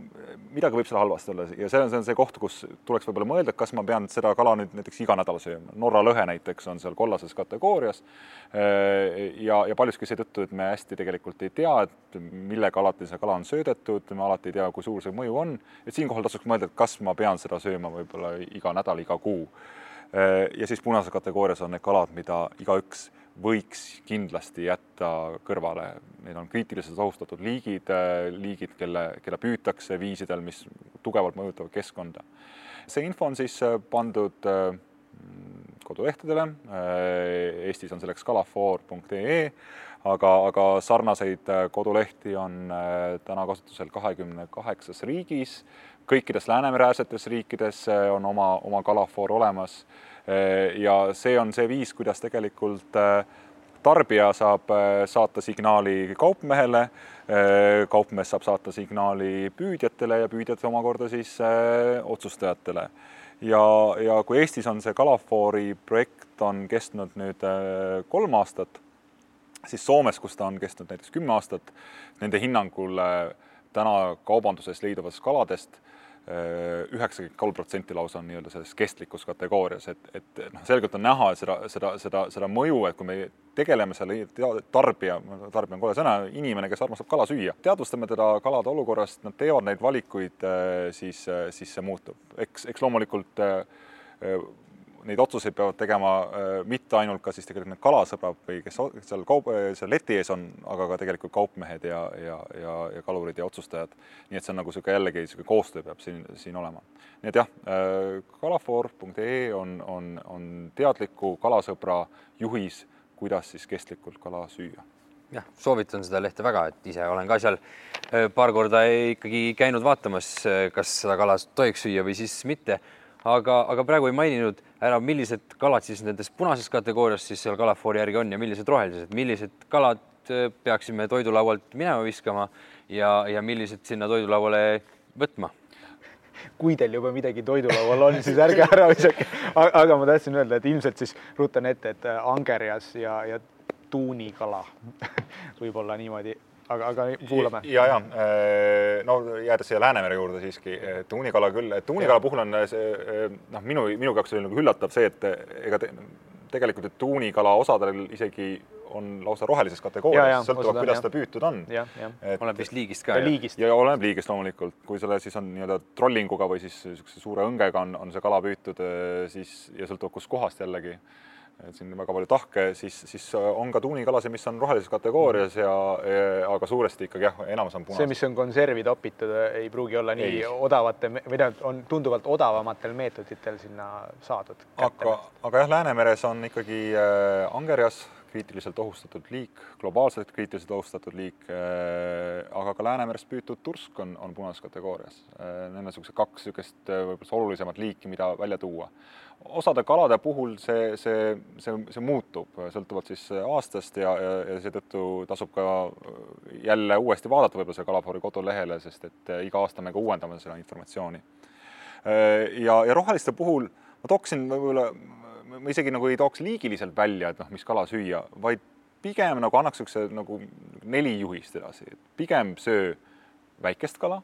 midagi võib seal halvasti olla ja see on, see on see koht, kus tuleks võib-olla mõelda, kas ma pean seda kala nüüd näiteks iga nädal sööma. Norra lõhe näiteks on seal kollases kategoorias. Äh, ja, ja paljuski seetõttu, et me hästi tegelikult ei tea, et millega alati see kala on söödetud, me alati ei tea, kui suur see mõju on. et siinkohal tasuks mõelda, et kas ma pean seda sööma võib-olla iga nädal, iga kuu. Äh, ja siis punases kategoorias on need kalad, mida igaüks võiks kindlasti jätta kõrvale, need on kriitiliselt ohustatud liigid, liigid, kelle, kelle püütakse viisidel, mis tugevalt mõjutavad keskkonda. see info on siis äh, pandud äh, kodulehtedele, äh, Eestis on selleks kalafoor.ee, aga, aga sarnaseid kodulehti on täna kasutusel kahekümne kaheksas riigis, kõikides Läänemere-äärsetes riikides on oma, oma kalafoor olemas ja see on see viis, kuidas tegelikult äh, tarbija saab äh, saata signaali kaupmehele, kaupmees saab saata signaali püüdjatele ja püüdjad omakorda siis otsustajatele. ja, ja kui Eestis on see Kalafoori projekt on kestnud nüüd kolm aastat, siis Soomes, kus ta on kestnud näiteks kümme aastat, nende hinnangul täna kaubanduses leiduvast kaladest üheksakümmend kolm protsenti lausa on nii-öelda selles kestlikus kategoorias, et, et noh, selgelt on näha seda, seda, seda, seda mõju, et kui me tegeleme selle tarbija, tarbija on kole sõna, inimene, kes armastab kala süüa, teadvustame teda kalade olukorrast, nad teevad neid valikuid, siis, siis see muutub. eks, eks loomulikult neid otsuseid peavad tegema äh, mitte ainult ka siis tegelikult need kalasõbrad või kes seal kaup, äh, seal leti ees on, aga ka tegelikult kaupmehed ja, ja, ja, ja kalurid ja otsustajad. nii et see on nagu niisugune jällegi niisugune koostöö peab siin, siin olema. nii et jah, äh, kalafoor.ee on, on, on teadliku kalasõbra juhis, kuidas siis kestlikult kala süüa jah, soovitan seda lehte väga, et ise olen ka seal paar korda ikkagi käinud vaatamas, kas seda kala tohiks süüa või siis mitte aga, aga praegu ei maininud ära, millised kalad siis nendes punases kategoorias siis seal kalafoori järgi on ja millised rohelised, millised kalad äh, peaksime toidulaualt minema viskama ja, ja millised sinna toidulauale võtma? Kui teil juba midagi toidulaual on, siis ärge ära visake. aga ma tahtsin öelda, et ilmselt siis rutan ette, et angerjas ja, ja tuunikala. Võib-olla niimoodi aga, aga kuulame. ja, ja äh, no jäädes siia Läänemere juurde siiski, tuunikala küll, tuunikala puhul on see äh, noh, minu, minu jaoks oli nagu üllatav see, et ega te, tegelikult, et tuunikala osadel isegi on lausa rohelises kategoorias, sõltuvalt, kuidas ta püütud on. oleneb vist liigist ka. liigist. ja oleneb liigist loomulikult, kui selle siis on nii-öelda trollinguga või siis niisuguse suure õngega on, on see kala püütud, äh, siis ja sõltuvalt kuskohast jällegi et siin väga palju tahke, siis, siis on ka tuunikalasid, mis on rohelises kategoorias ja, ja aga suuresti ikkagi jah, enamus on punased. see, mis on konservi topitud, ei pruugi olla nii ei. odavate või tähendab, on tunduvalt odavamatel meetoditel sinna saadud. aga, aga jah, Läänemeres on ikkagi äh, angerjas kriitiliselt ohustatud liik, globaalselt kriitiliselt ohustatud liik äh,, aga ka Läänemerest püütud tursk on, on punases kategoorias äh,. Need on niisugused kaks niisugust äh, võib-olla olulisemat liiki, mida välja tuua osade kalade puhul see, see, see, see muutub sõltuvalt siis aastast ja, ja, ja seetõttu tasub ka jälle uuesti vaadata võib-olla selle Kalafoori kodulehele, sest et iga aasta me ka uuendame seda informatsiooni. ja, ja roheliste puhul ma tooksin võib-olla, ma isegi nagu ei tooks liigiliselt välja, et noh, mis kala süüa, vaid pigem nagu annaks niisuguse nagu neli juhist edasi, pigem söö väikest kala,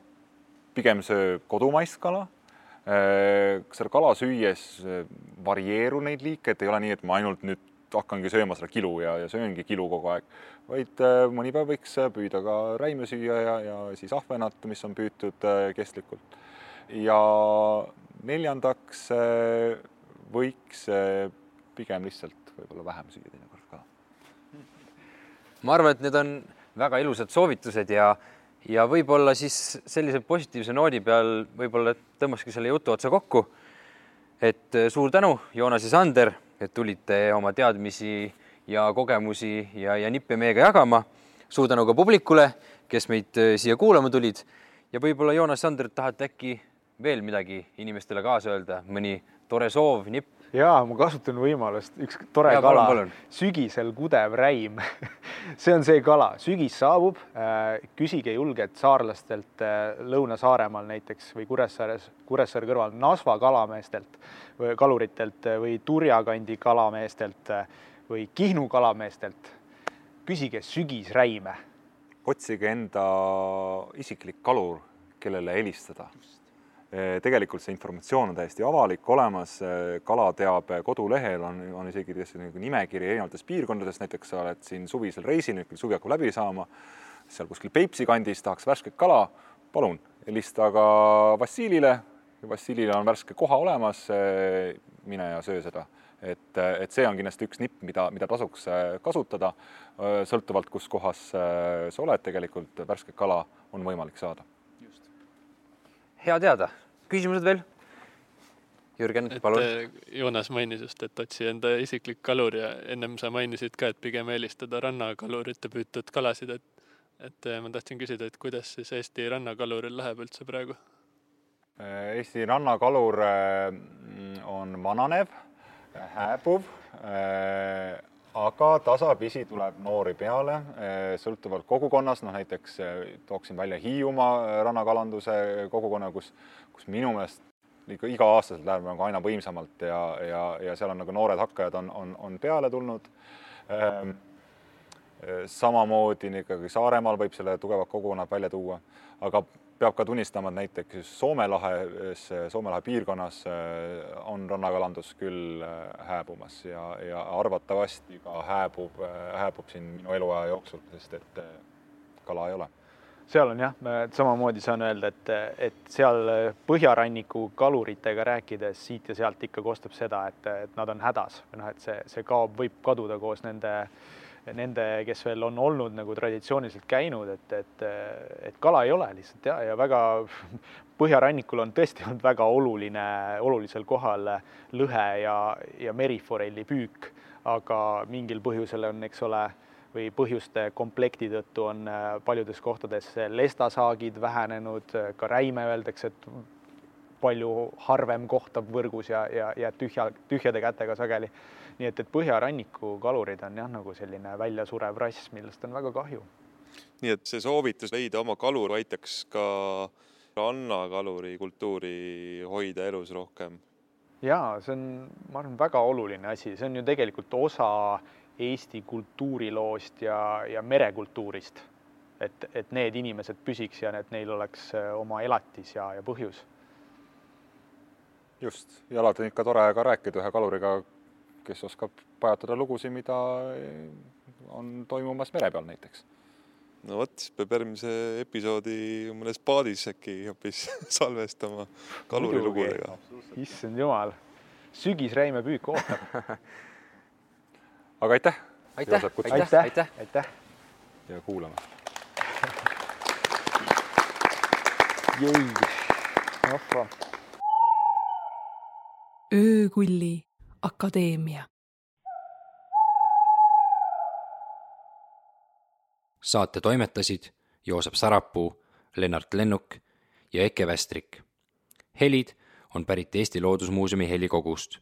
pigem söö kodumaist kala. Äh, seda kala süües äh, varieeru neid liike, et ei ole nii, et ma ainult nüüd hakkangi sööma seda kilu ja, ja sööngi kilu kogu aeg, vaid äh, mõni päev võiks püüda ka räime süüa ja, ja siis ahvenat, mis on püütud kestlikult. ja neljandaks võiks pigem lihtsalt võib-olla vähem süüa teinekord ka. ma arvan, et need on väga ilusad soovitused ja ja võib-olla siis sellise positiivse noodi peal võib-olla tõmbaski selle jutu otsa kokku. et eh, suur tänu, Joonas ja Sander, et tulite oma teadmisi ja kogemusi ja, ja nippe meiega jagama. suur tänu ka publikule, kes meid eh, siia kuulama tulid ja võib-olla Joonas, Sander, tahate äkki veel midagi inimestele kaasa öelda, mõni tore soov, nipp? ja ma kasutan võimalust, üks tore ja, kala, sügisel kudev räim. See on see kala, sügis saabub, äh, küsige julgelt saarlastelt äh, Lõuna-Saaremaal näiteks või Kuressaares, Kuressaare kõrval Nasva kalameestelt, kaluritelt või Turja kandi kalameestelt või Kihnu kalameestelt. küsige sügisräime. otsige enda isiklik kalur, kellele helistada. Eh, tegelikult see informatsioon on täiesti avalik, olemas, eh, kalateabe kodulehel on, on isegi nagu nimekiri erinevatest piirkondadest, näiteks sa oled siin suvisel reisil, nüüd küll suvi hakkab läbi saama, seal kuskil Peipsi kandis tahaks värsket kala, palun helista ka Vassilile, Vassilile on värske koha olemas, eh, mine ja söö seda. et, et see on kindlasti üks nipp, mida, mida tasuks kasutada, sõltuvalt, kus kohas sa oled, tegelikult värsket kala on võimalik saada hea teada. Küsimused veel? Jürgen, palun. Eh, Joonas mainis just, et otsi enda isiklik kalur ja ennem sa mainisid ka, et pigem eelistada rannakalurite püütud kalasid, et et eh, ma tahtsin küsida, et kuidas siis Eesti rannakaluril läheb üldse praegu? Eh, Eesti rannakalur on vananev, hääbuv aga tasapisi tuleb noori peale, sõltuvalt kogukonnast, noh näiteks tooksin välja Hiiumaa rannakalanduse kogukonna, kus, kus minu meelest ikka iga-aastaselt läheb nagu aina võimsamalt ja, ja, ja seal on nagu noored hakkajad on, on, on peale tulnud. Ehm, samamoodi ikkagi Saaremaal võib selle tugevad kogukonnad välja tuua, aga peab ka tunnistama, et näiteks Soome lahes, Soome lahe piirkonnas on rannakalandus küll hääbumas ja, ja arvatavasti ka hääbub, hääbub siin minu eluaja jooksul, sest et kala ei ole seal on jah, samamoodi saan öelda, et, et seal põhjaranniku kaluritega rääkides siit ja sealt ikka kostab seda, et, et nad on hädas või noh, et see, see kaob, võib kaduda koos nende, nende, kes veel on olnud nagu traditsiooniliselt käinud, et, et, et kala ei ole lihtsalt ja, ja väga põhjarannikul on tõesti olnud väga oluline, olulisel kohal lõhe ja, ja meriforelli püük, aga mingil põhjusel on, eks ole või põhjuste komplekti tõttu on äh, paljudes kohtades lestasaagid vähenenud, ka räime öeldakse, et palju harvem kohtab võrgus ja, ja jääb tühja, tühjade kätega sageli. nii et, et põhjaranniku kalurid on jah, nagu selline väljasurev rass, millest on väga kahju. nii et see soovitus leida oma kalur aitaks ka rannakaluri kultuuri hoida elus rohkem? ja see on, ma arvan, väga oluline asi, see on ju tegelikult osa Eesti kultuuriloost ja, ja merekultuurist. et, et need inimesed püsiks ja et neil oleks äh, oma elatis ja, ja põhjus. just, ja alati on ikka tore ka rääkida ühe kaluriga, kes oskab pajatada lugusid, mida on toimumas mere peal näiteks no vot, siis peab järgmise episoodi mõnes paadis äkki hoopis salvestama kalurilugudega. issand jumal, sügisräime püük ootab aga aitäh. aitäh, aitäh, aitäh, aitäh. ja kuulame. jõi, vahva. öökulli akadeemia. saate toimetasid Joosep Sarapuu, Lennart Lennuk ja Eke Västrik. helid on pärit Eesti Loodusmuuseumi helikogust